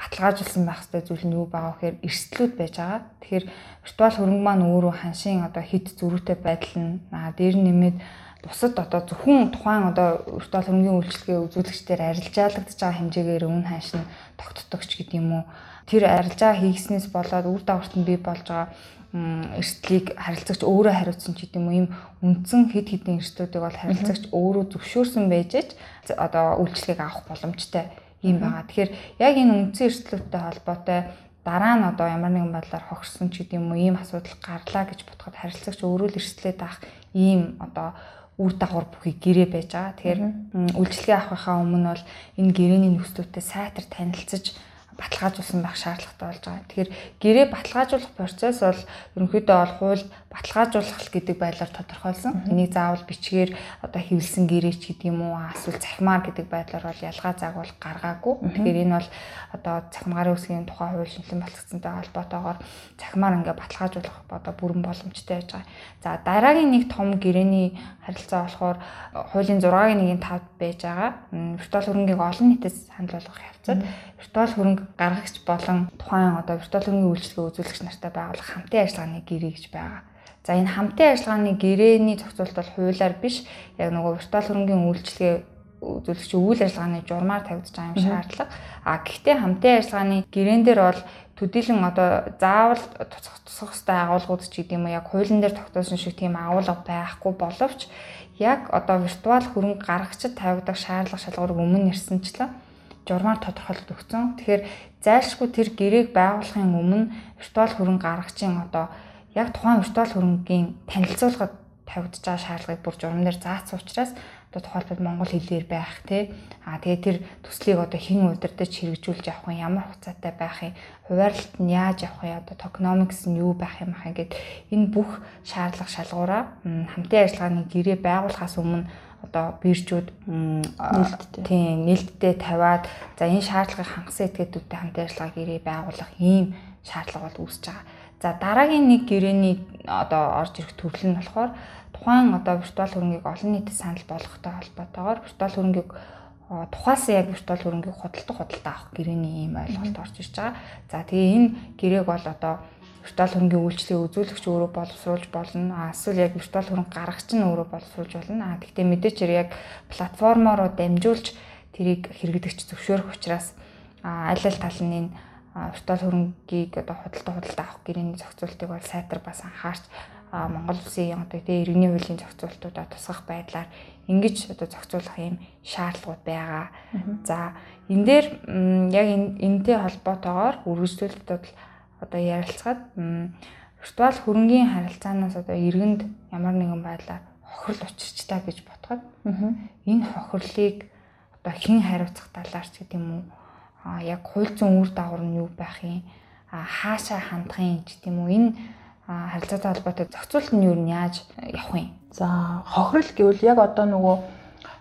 баталгаажуулсан байх хэрэгтэй зүйл нь юу байгаа вэ гэхээр эрсдлүүд байж байгаа. Тэгэхээр виртуал хөрөнгө маань өөрөө ханшийн одоо хит зөрүүтэй байдал нь аа дээр нэмээд бусад одоо зөвхөн тухайн одоо виртуал хөрөнгөний үйлчлэгээ үзүүлэгчдээр арилжаалагдж байгаа хэмжээгээр өвн ханш нь тогтдогч гэдэг юм уу. Тэр арилжаа хийгснээс болоод үр дагаварт нь бий болж байгаа эрсдлийг харилцагч өөрөө хариуцсан ч гэдэг юм ийм үндсэн хэд хэдэн эрсдлүүдийг бол харилцагч өөрөө зөвшөөрсөн байж ч одоо үйлчлэгийг авах боломжтой юм байгаа. Тэгэхээр яг энэ үндсэн эрсдлүүдтэй холбоотой дараа нь одоо ямар нэгэн байдлаар хогссон ч гэдэг юм уу ийм асуудал гарлаа гэж бодоход харилцагч өөрөө л эрсдлээд авах ийм одоо үр дагавар бүхий гэрээ байж байгаа. Тэгэхээр үйлчлэгээ авахынхаа өмнө бол энэ гэрээний нөхцлөлтөд сайтар танилцж баталгаажуулсан байх шаардлагатай болж байгаа. Тэгэхээр гэрээ баталгаажуулах процесс бол ерөнхийдөө бол хууль баталгаажуулах гэдэг байдлаар тодорхойлсон. Энийг заавал бичгээр одоо хэвлсэн гэрээч гэдэг юм уу эсвэл цахимаар гэдэг байдлаар бол ялгаа загвал гаргаагүй. Тэгэхээр энэ бол одоо цахимгаарын үсгийн тухай хууль шинжилэн болцсонтой холбоотойгоор цахимаар ингээ баталгаажуулах одоо бүрэн боломжтой байж байгаа. За дараагийн нэг том гэрээний харилцаа болохоор хуулийн 6-гийн 1-ийн 5-д байж байгаа. Виртуал хөрөнгийг олон нийтэд санал болгох явцад виртуал хөрөнгө гаргагч болон тухайн одоо виртуал хөрөнгөний үйлчлэгээ үзүүлэгч нартай байгуулах хамтын ажиллагааны гэрээ гэж байгаа. За энэ хамтын ажиллагааны гэрээний зохицуулт бол хуулиар биш яг нөгөө виртуал хөрөнгөний үйлчлэгээ үзүүлэгч үйл ажиллагааны журмаар тавьж байгаа юм шаардлага. А гэхдээ хамтын ажиллагааны гэрээн дээр бол төдийлөн одоо заавал тусах тусах хэвээр агуулгууд ч гэдэг юм уу яг хуулийн дээр тогтоосон шиг тийм агуулга байхгүй боловч яг одоо виртуал хөрөнгө гаргагчид тавигдах шаардлага шалгуурыг өмнө нэрсэнчлээ журмаар тодорхойлолт өгсөн. Тэгэхээр зайлшгүй тэр гэрээг байгуулахын өмнө виртуал хөрөнгө гаргагчийн одоо яг тухайн виртуал хөрөнгийн танилцуулгад тавигдж байгаа шаардлагыг бүр журам дээр заасан учраас одоо тухайлбал монгол хэлээр байх тий. А тэгээ тэр төслийг одоо хэн удирдах хэрэгжүүлж явах юм ямар хугацаатай байх юм хуваарлалт нь яаж явах юм одоо токеномикс нь юу байх юм хаа гэд энэ бүх шаардлага шалгуураа хамтын ажиллагааны гэрээ байгуулахаас өмнө одоо биржүүд тийм нээлттэй. тавиад. За энэ шаардлагыг хангасан этгээдүүдтэй хамт ажиллагаа гэрээ байгуулах ийм шаардлага бол үүсэж байгаа. За дараагийн нэг гэрээний одоо орж ирэх төрөл нь болохоор тухайн одоо виртуал хөрөнгийг олон нийтэд санал болгохтой холбоотойгоор виртуал хөрөнгийг тухаас яг виртуал хөрөнгийг худалдах худалдаа авах гэрээний ийм ойлголт орж ирж байгаа. За тэгээ энэ гэрээг бол одоо виртуал хөрөнгийн үйлчлэгийг үзүүлэгч өөрөө боловсруулж болно. Эсвэл яг виртуал хөрөнгө гаргагч нь өөрөө боловсруулж болно. Гэхдээ мэдээч яг платформороо дамжуулж тэрийг хэрэглэгч зөвшөөрөх учраас аль аль тал нь энэ виртуал хөрөнгийг одоо худалдаа худалдаа авах гэрээний зохицуултыг бол сайтар бас анхаарч Монгол Улсын одоо тэгээ иргэний хуулийн зохицуултуудаа тусгах байдлаар ингэж одоо зохицуулах юм шаардлагууд байгаа. За энэ дээр яг энэтэй холбоотойгоор үргэлжлүүлэлтүүд одоо ярилцгаад виртуал хөрөнгийн харилцаанаас одоо иргэнд ямар нэгэн байдлаар хохирол учирч та гэж бодоход энэ хохирлыг одоо хэн хариуцах талаарч гэдэг юм уу? Яг хууль зүйн үр дагавар нь юу байх юм? Хаашаа хандах юм гэдэг юм уу? Энэ харилцаатай холбоотой зохицуулт нь юу нь яаж явах юм? За хохирол гэвэл яг одоо нөгөө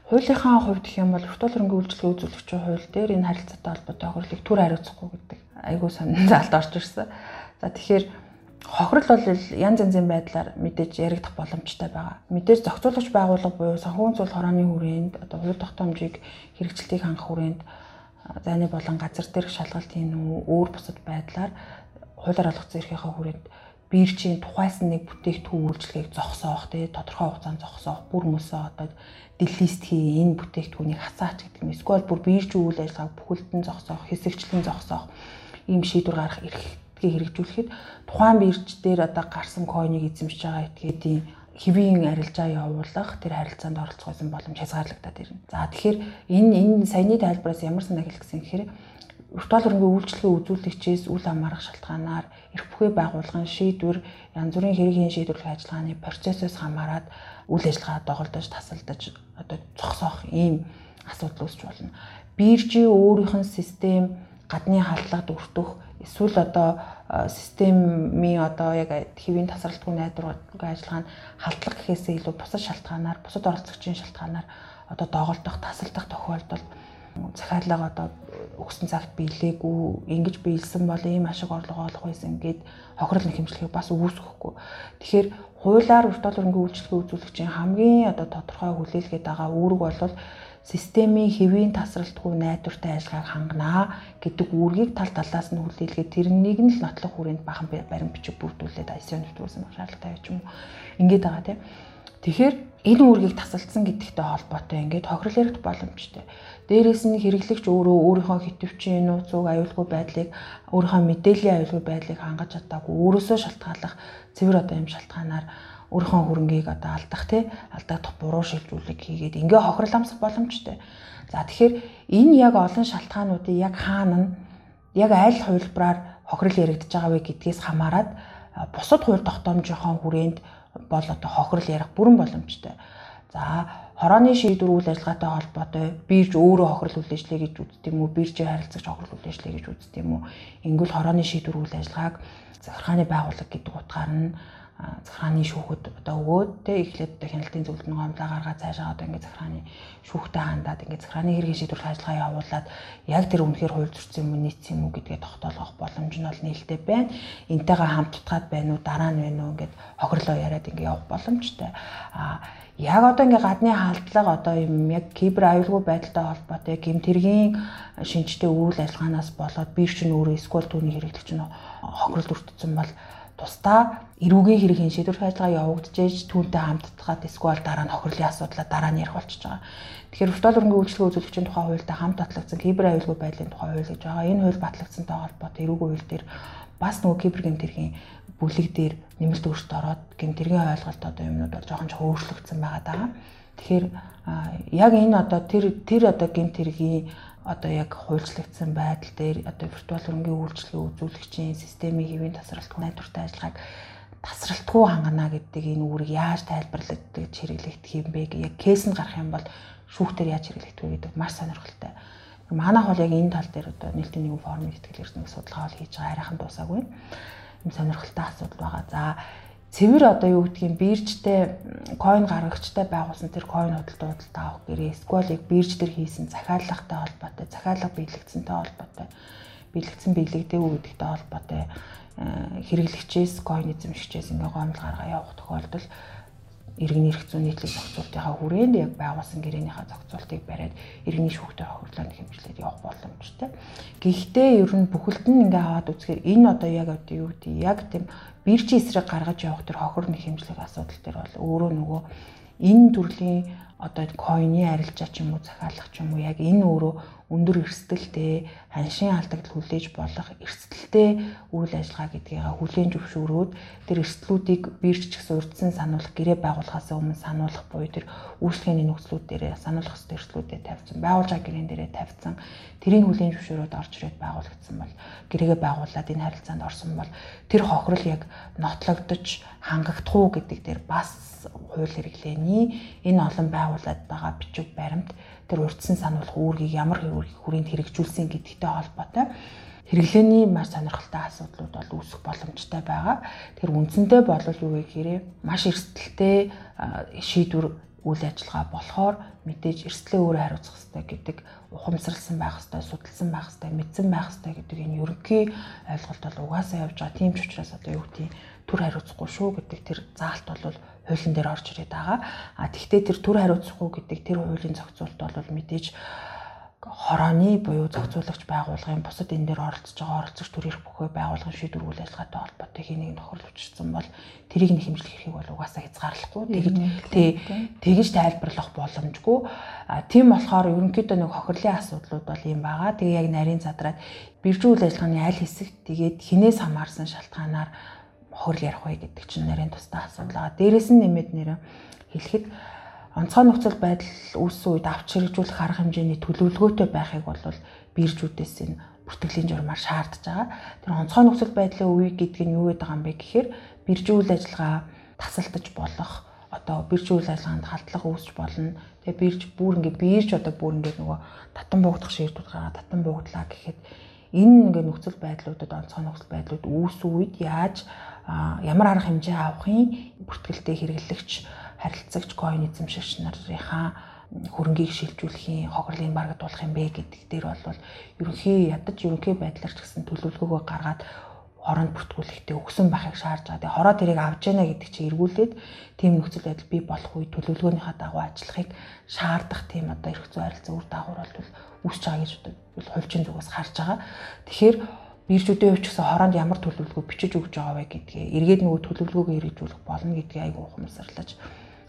хуулийнхаа хувьд гэх юм бол виртуал хөрөнгөний үйлчлэгээ үзүүлэгчийн хууль дээр энэ харилцаатай холбоотой хохирлыг түр хариуцахгүй гэдэг айгүй залд орж ирсэн. За тэгэхээр хохирол бол янз янзын байдлаар мэдээж яригдах боломжтой байгаа. Мэдээж зохицуулагч байгууллага буюу санхүүгийн цул хорооны хүрээнд одоо хувь тогтоомжийг хэрэгжилтийг хангах хүрээнд зайны болон газар дээрх шалгалтын өөр бусад байдлаар хуулиар олгоцсон эрхийнхээ хүрээнд биржийн тухайс нэг бүтээгдэхүүн үйлчлэгийг зогсоох тий тодорхой хугацаанд зогсоох бүр мөсөө одоо делист хий энэ бүтээгдэхүүнийг хасаач гэдэг юм. Эсвэл бүр бирж үйл ажиллагааг бүхэлдэн зогсоох, хэсэгчлэн зогсоох ийм шийдвэр гаргах эрхтгийг хэрэгжүүлэхэд тухайн бирж дээр одоо гарсан койныг эзэмшиж байгаа этгээдийн хэвийн арилжаа явуулах тэр харилцаанд оролцох байсан боломж хязгаарлагдаад ирнэ. За тэгэхээр энэ энэ саяны тайлбараас ямар санаа хэлсэн гэхээр виртуал хөрөнгөний үйлчлэгээ үзүүлэгчээс үл хамаарах шалтгаанаар эрх бүхий байгууллагын шийдвэр янз бүрийн хэргийн шийдвэрлэх ажиллагааны процессоос хамаарат үйл ажиллагаа доголдож тасалдаж одоо зогсоох ийм асуудал үүсч болно. Биржийн өөрийнх нь систем гадны халдлагад өртөх эсвэл одоо системийн одоо яг хэвийн тасралтгүй найдваргүй ажиллагаа нь халдлага гэхээсээ илүү бусад шалтгаанаар бусад оролцогчийн шалтгаанаар одоо доголдох тасалдах тохиолдол захиалга одоо өгсөн цагт биелээгүй ингэж биелсэн бол ийм ашиг орлого олох байсан гэд хохирол нэхэмжлэхийг бас үүсгэхгүй. Тэгэхээр хуулиар виртуал хөрөнгөний үйлчлэгээ үзүүлэгчийн хамгийн одоо тодорхой хүлээлгээд байгаа үүрэг бол системийн хэвийн тасралтгүй найдвартай ажиллагааг ханганаа гэдэг үүргийг тал талаас нь хүлээлгээд тэрнийг нь л нотлох хүрээнд бахан барин бичиг бүрдүүлээд ICO нэвтрүүлсэн шаардлагатай юм уу. Ингээд байгаа тийм. Тэгэхээр энэ үүргийг тасалдсан гэдэгтэй холбоотой ингээд хохирол яригдах боломжтой. Дээрээс нь хэрэглэгч өөрөө өөрийнхөө хитвчийн нууцуг аюулгүй байдлыг өөрийнхөө мэдээллийн аюулгүй байдлыг хангаж чадаагүй өөрөөсөө шалтгааллах цэвэр одоо юм шалтгаанаар өөрийнхөө хөрөнгийг одоо алдах тий алдагдах буруу шилжүүлэг хийгээд ингээ хохирол амсах боломжтой. За тэгэхээр энэ яг олон шалтгаануудыг яг хаана нь яг аль хувилбараар хохирол яригдж байгаа вэ гэдгээс хамаарат бусад хууль тогтоомжийнхоо хүрээнд бол одоо хохирол ярих бүрэн боломжтой. За хорооны шийдвэр үйл ажиллагаатай холбоотой бирж өөрөө хохирол ажиллагаа гэж үздэг юм уу? Биржийн харилцагч хохирол ажиллагаа гэж үздэг юм уу? Ингүүл хорооны шийдвэр үйл ажиллагааг захиргааны байгууллага гэдэг утгаар нь захиргааны шүүхэд одоо өгөөд тэ эхлээд одоо хяналтын зөвлөлтийн гомдлоо гаргаад цаашаа одоо ингээд захиргааны шүүхтэй хандаад ингээд захиргааны хэргийн шийдвэрлэх ажиллагаа явуулаад яг тэр үнэхээр хууль зөрчсөн юм нийцсэн юм уу гэдгээ тогтоолгох боломж нь бол нээлттэй байна. Энтэйгээ хамт утгаад байна уу дараа нь байна уу ингээд хохирлоо яриад ингээд явах боломжтой. Аа яг одоо ингээ гадны халдлага одоо юм яг кибер аюулгүй байдалтай холбоотой гэмтэргийн шинжтэй үйл ажиллагаанаас болоод бирч нь өөрөө эсвэл түүний хэрэглэгч нь хохирол өртсөн бол тусдаа эрүүгийн хэргийн шийдвэрлэх ажиллагаа явагдаж ээж түүнтэй хамтдахад эсвэл дараа нь хохирлын асуудлаа дараа нь ярих болчихж байгаа. Тэгэхээр виртуал хөрөнгөний үйлчлэгээ үзүүлэгчийн тухай хуультай хамт батлагдсан кибер аюулгүй байдлын тухай хууль гэж байгаа. Энэ хууль батлагдсантай холбоотой эрүүгийн хууль дээр бас нөгөө кибер гэмтэргийн бүлэг дээр нэмэлт өөрчлөлт ороод гэмтэргийн ойлголт одоо юмнууд бол жоохон жоохон өөрчлөгдсөн байгаа даа. Тэгэхээр яг энэ одоо тэр тэр одоо гэмтэргийн одоо яг хуульчлагдсан байдал дээр одоо виртуал хөрөнгөний үйлчлэгээ үзүүлэгчийн системийн хэвийн тасралтгүй найдвартай ажиллагааг тасралтгүй хангана гэдэг энэ үүрэг яаж тайлбарлагддаг хэрэглэгдэх юм бэ яг кейсэнд гарах юм бол шүүхтэр яаж хэрэглэгдэх вэ гэдэг маш сонирхолтой. Манайх бол яг энэ тал дээр одоо нээлтийн нэгэн форумын ихтгэл эрснийг судалгаа бол хийж байгаа хараахан дуусаагүй. Ийм сонирхолтой асуудал байгаа. За цэвэр одоо юу гэдгийг биржтэй coin гаргагчтай байгуулсан тэр coin худалдаа худалдаа авах гэрээ яг бирж дээр хийсэн захиалгатай холбоотой захиалга биелэгдсэнтэй холбоотой биелэгдсэн биелэгдээгүй гэдэгтэй холбоотой хэрэглэгчээс койн эзэмшигчээс ингээ гомдол гаргаа явах тохиолдол иргэний эрх зүйн нийтлэг зохицуултынхаа хүрээнд яг байгуулсан гэрээнийхээ зохицуултыг бариад иргэний шүүхтэй хохирлоо хэмжлээд явах боломжтой. Гэхдээ ер нь бүхэлд нь ингээ аваад үзэхээр энэ одоо яг одоо юу гэдэг яг тийм биржийн эсрэг гаргаж явах төр хохир нэг хэмжлэг асуудал төр бол өөрөө нөгөө энэ төрлийн одоо койны арилжаа ч юм уу захиалах ч юм уу яг энэ өөрөө өндөр эрсдэлтэй ханшийн алдагдал хүлээж болох эрсдэлтэй үйл ажиллагаа гэдгийг хүлээн зөвшөөрөөд тэр эрсдлүүдийг бирж ч гэсэн урдсан сануулах гэрээ байгуулахаас өмнө сануулах буюу тэр үйлчлэгээний нөхцлүүд дээрээ сануулах ёстой эрсдлүүдэд тавьсан байгуулж байгаа гэрээн дээрээ тавьсан тэрийг хүлээн зөвшөөрөөд орж ирээд байгуулагдсан бол гэрээгээ байгуулад энэ харилцаанд орсон бол тэр хохирол яг нотлогдож хангагдах уу гэдэг дээр бас хууль хэрэглээний энэ олон байгууллагад байгаа бичиг баримт тэр урдсан сануулах үүргийг ямар хүрээнд хэрэгжүүлсэн гэдэгтэй холбоотой хэрэглээний маш сонирхолтой асуудлууд бол үүсэх боломжтой байгаа. Тэр үндсэндээ бол юу гэхээр маш эрсдэлтэй шийдвэр үйл ажиллагаа болохоор мэдээж эрсдлээ өөрөө хариуцах хэрэгтэй гэдэг ухамсарлсан байх хэрэгтэй, судалсан байх хэрэгтэй, мэдсэн байх хэрэгтэй гэдэг энэ ерөнхий ойлголт бол угаасаа явж байгаа. Тийм ч учраас одоо юу гэдэг төр хариуцахгүй шүү гэдэг тэр заалт бол хуулийн дээр орж ирээд байгаа. А тэгвэл тэр төр хариуцахгүй гэдэг тэр хуулийн зохицуулт бол мэдээж хорооны буюу зохицуулагч байгууллагын бусад энэ дээр оролцож байгаа оролцогч төр эрх бүхий байгууллагын шийдвэр үйл ажиллагаатай холбоотой хэнийг тохирол учирсан бол тэрийг нь хэмжлэх хэрэг бол угаасаа хязгаарлахгүй. Тэгж тэгж тайлбарлах боломжгүй. Тийм болохоор ерөнхийдөө нэг хохирлын асуудлууд бол юм байгаа. Тэгээ яг нарийн задраад биржүү үйл ажиллагааны аль хэсэгт тэгээд хинээс хамаарсан шалтгаанаар хохирол ярих вэ гэдэг чинь нарийн тустай асуудал байгаа дээрэс нь нэмээд нэрэ хэлэхэд онцгой нөхцөл байдал үүссэн үед авч хэрэгжүүлэх арга хэмжээний төлөвлөгөөтэй байхыг бол биржүүдээс энэ бүртгэлийн журмаар шаардж байгаа. Тэр онцгой нөхцөл байдлын үе гэдэг нь юу гэдэг юм бэ гэхээр биржийн үйл ажиллагаа тасалдаж болох одоо биржийн үйл ажиллагаанд халдлага үүсч болно. Тэгээ бирж бүр ингээ бирж одоо бүр ингээ нөгөө татан буугдах шийдвэр гаргаад татан буугдлаа гэхэд энэ ингээ нөхцөл байдлуудад онцгой нөхцөл байдлууд үүссэн үед яаж ямар арга хэмжээ авахын бүртгэлтэй хэрэглэгч харилцагч коин эзэмшигч нарынхаа хөрөнгийг шилжүүлэхийн хохирлын барагдуулах юм бэ гэдэг дээр бол ерөнхий ядаж ерөнхий байдлаар ч гэсэн төлөвлөгөөгөө гаргаад хоронд бүртгүүлэхдээ өгсөн байхыг шаардж байгаа. Тэгээ хороо тэрийг авч яана гэдэг чинь эргүүлээд тийм нөхцөл байдал бий болох үе төлөвлөгөөнийхөө дагуу ажиллахыг шаардах тийм одоо эрх зүй харилцаа үр дагавар бол үүсэж байгаа гэж бол хувьчин зүгээс харж байгаа. Тэгэхээр биржүүдийн хувьд ч гэсэн хороонд ямар төлөвлөгөө бичиж өгж байгаа вэ гэдгээ эргээд нөгөө төлөвлөгөөгөө хэрэгжүүлэх болно гэдгийг айгүй ухамсарлаж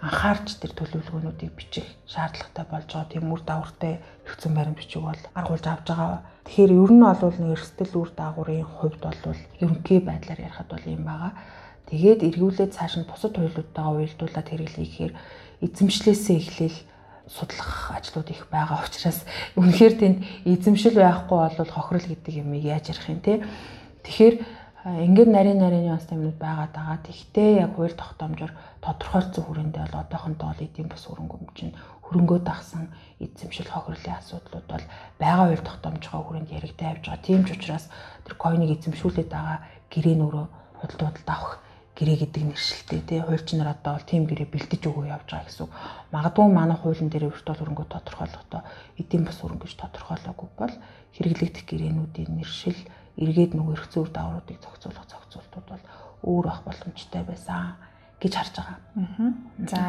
анхаарч тэр төлөвлөгөөнүүдийг бичих шаардлагатай болж байгаа тийм үр дагавартай хэрэгцэн баримт бичиг бол аргуулж авч байгаа. Тэгэхээр ер нь бол нэг эрсдэл үр дагаврын хувьд бол ерөнхий байдлаар ярихад бол юм байгаа. Тэгээд эргүүлээд цааш нь бусад хуйлуудтайгаа уялдуулаад хэрэглэе гэхээр эзэмшлээсээ эхлээл судлах ажлууд их байгаа учраас үнэхээр тэнд эзэмшил байхгүй бол хохирол гэдэг юмыг яаж ярих юм те. Тэгэхээр ингээд нарийн нарийн бас юмнууд байгаад байгаа. Тэгтээ яг хууль тогтоомжоор тодорхойлцсон хүрээндээ бол одоохондоо л эдийн бас хөрөнгө чинь хөрөнгөө дагсан эзэмшил хохирлын асуудлууд бол байгаа хууль тогтоомжтой хүрээнд яригдаа явж байгаа. Тийм ч учраас тэр койныг эзэмшүүлээд байгаа гэрээ нөрөө худалдаад авах гэрээ гэдэг нэршилтэй тий хуульч нар одоо бол тийм гэрээ бэлдэж өгөө явж байгаа гэсэн. Магадгүй манай хуулийн дээр виртуал хөрөнгө тодорхойлохдоо эдийн бас хөрөнгө гэж тодорхойлоогүй бол хэрэглэгдэх гэрээнүүдийн нэршил эргээд нөгөө эрх зүйр даавруудыг зохицуулах зохицуултууд бол өөр байх боломжтой байсан гэж харж байгаа. За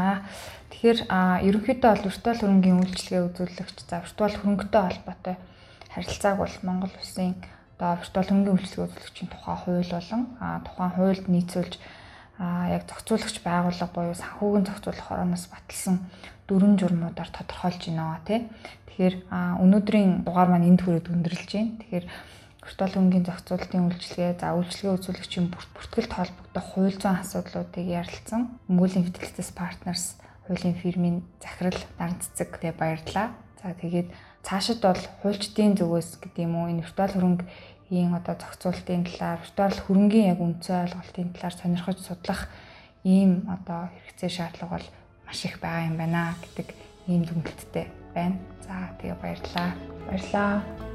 тэгэхээр ерөнхийдөө бол виртуал хөрөнгийн үйлчлэгээ үзүүлэгч за виртуал хөрөнгөтэй холбоотой харилцааг бол Монгол Улсын одоо виртуал хөрөнгийн үйлчлэгээ үзүүлэгчийн тухай хууль болон тухайн хуульд нийцүүлж яг зохицуулагч байгууллага буюу санхүүгийн зохицуулах орооноос баталсан дөрвөн журмуудаар тодорхойлж байна тий. Тэгэхээр өнөөдрийн дугаар маань энд хүрээд өндөрлж байна. Тэгэхээр виртуал хөнгөний зохицуулалтын үйлчилгээ, за үйлчилгээ үзүүлэгчийн бүртгэлт холбогдох хууль зүйн асуудлуудыг ярилцсан. Мөнгөлийн фитилтэс партнерс хуулийн фирмийн захирал Наран цэцэгтэй баярлалаа. За тэгээд цаашид бол хуульчдын зүгээс гэдэг юм уу энэ виртуал хөрөнгөний одоо зохицуулалтын талаар, виртуал хөрөнгөний яг үндсэн ойлголтын талаар сонирхож судлах ийм одоо хэрэгцээ шаардлага бол маш их байгаа юм байна гэдэг ийм дүгнэлттэй байна. За тэгээ баярлалаа. Баярлалаа.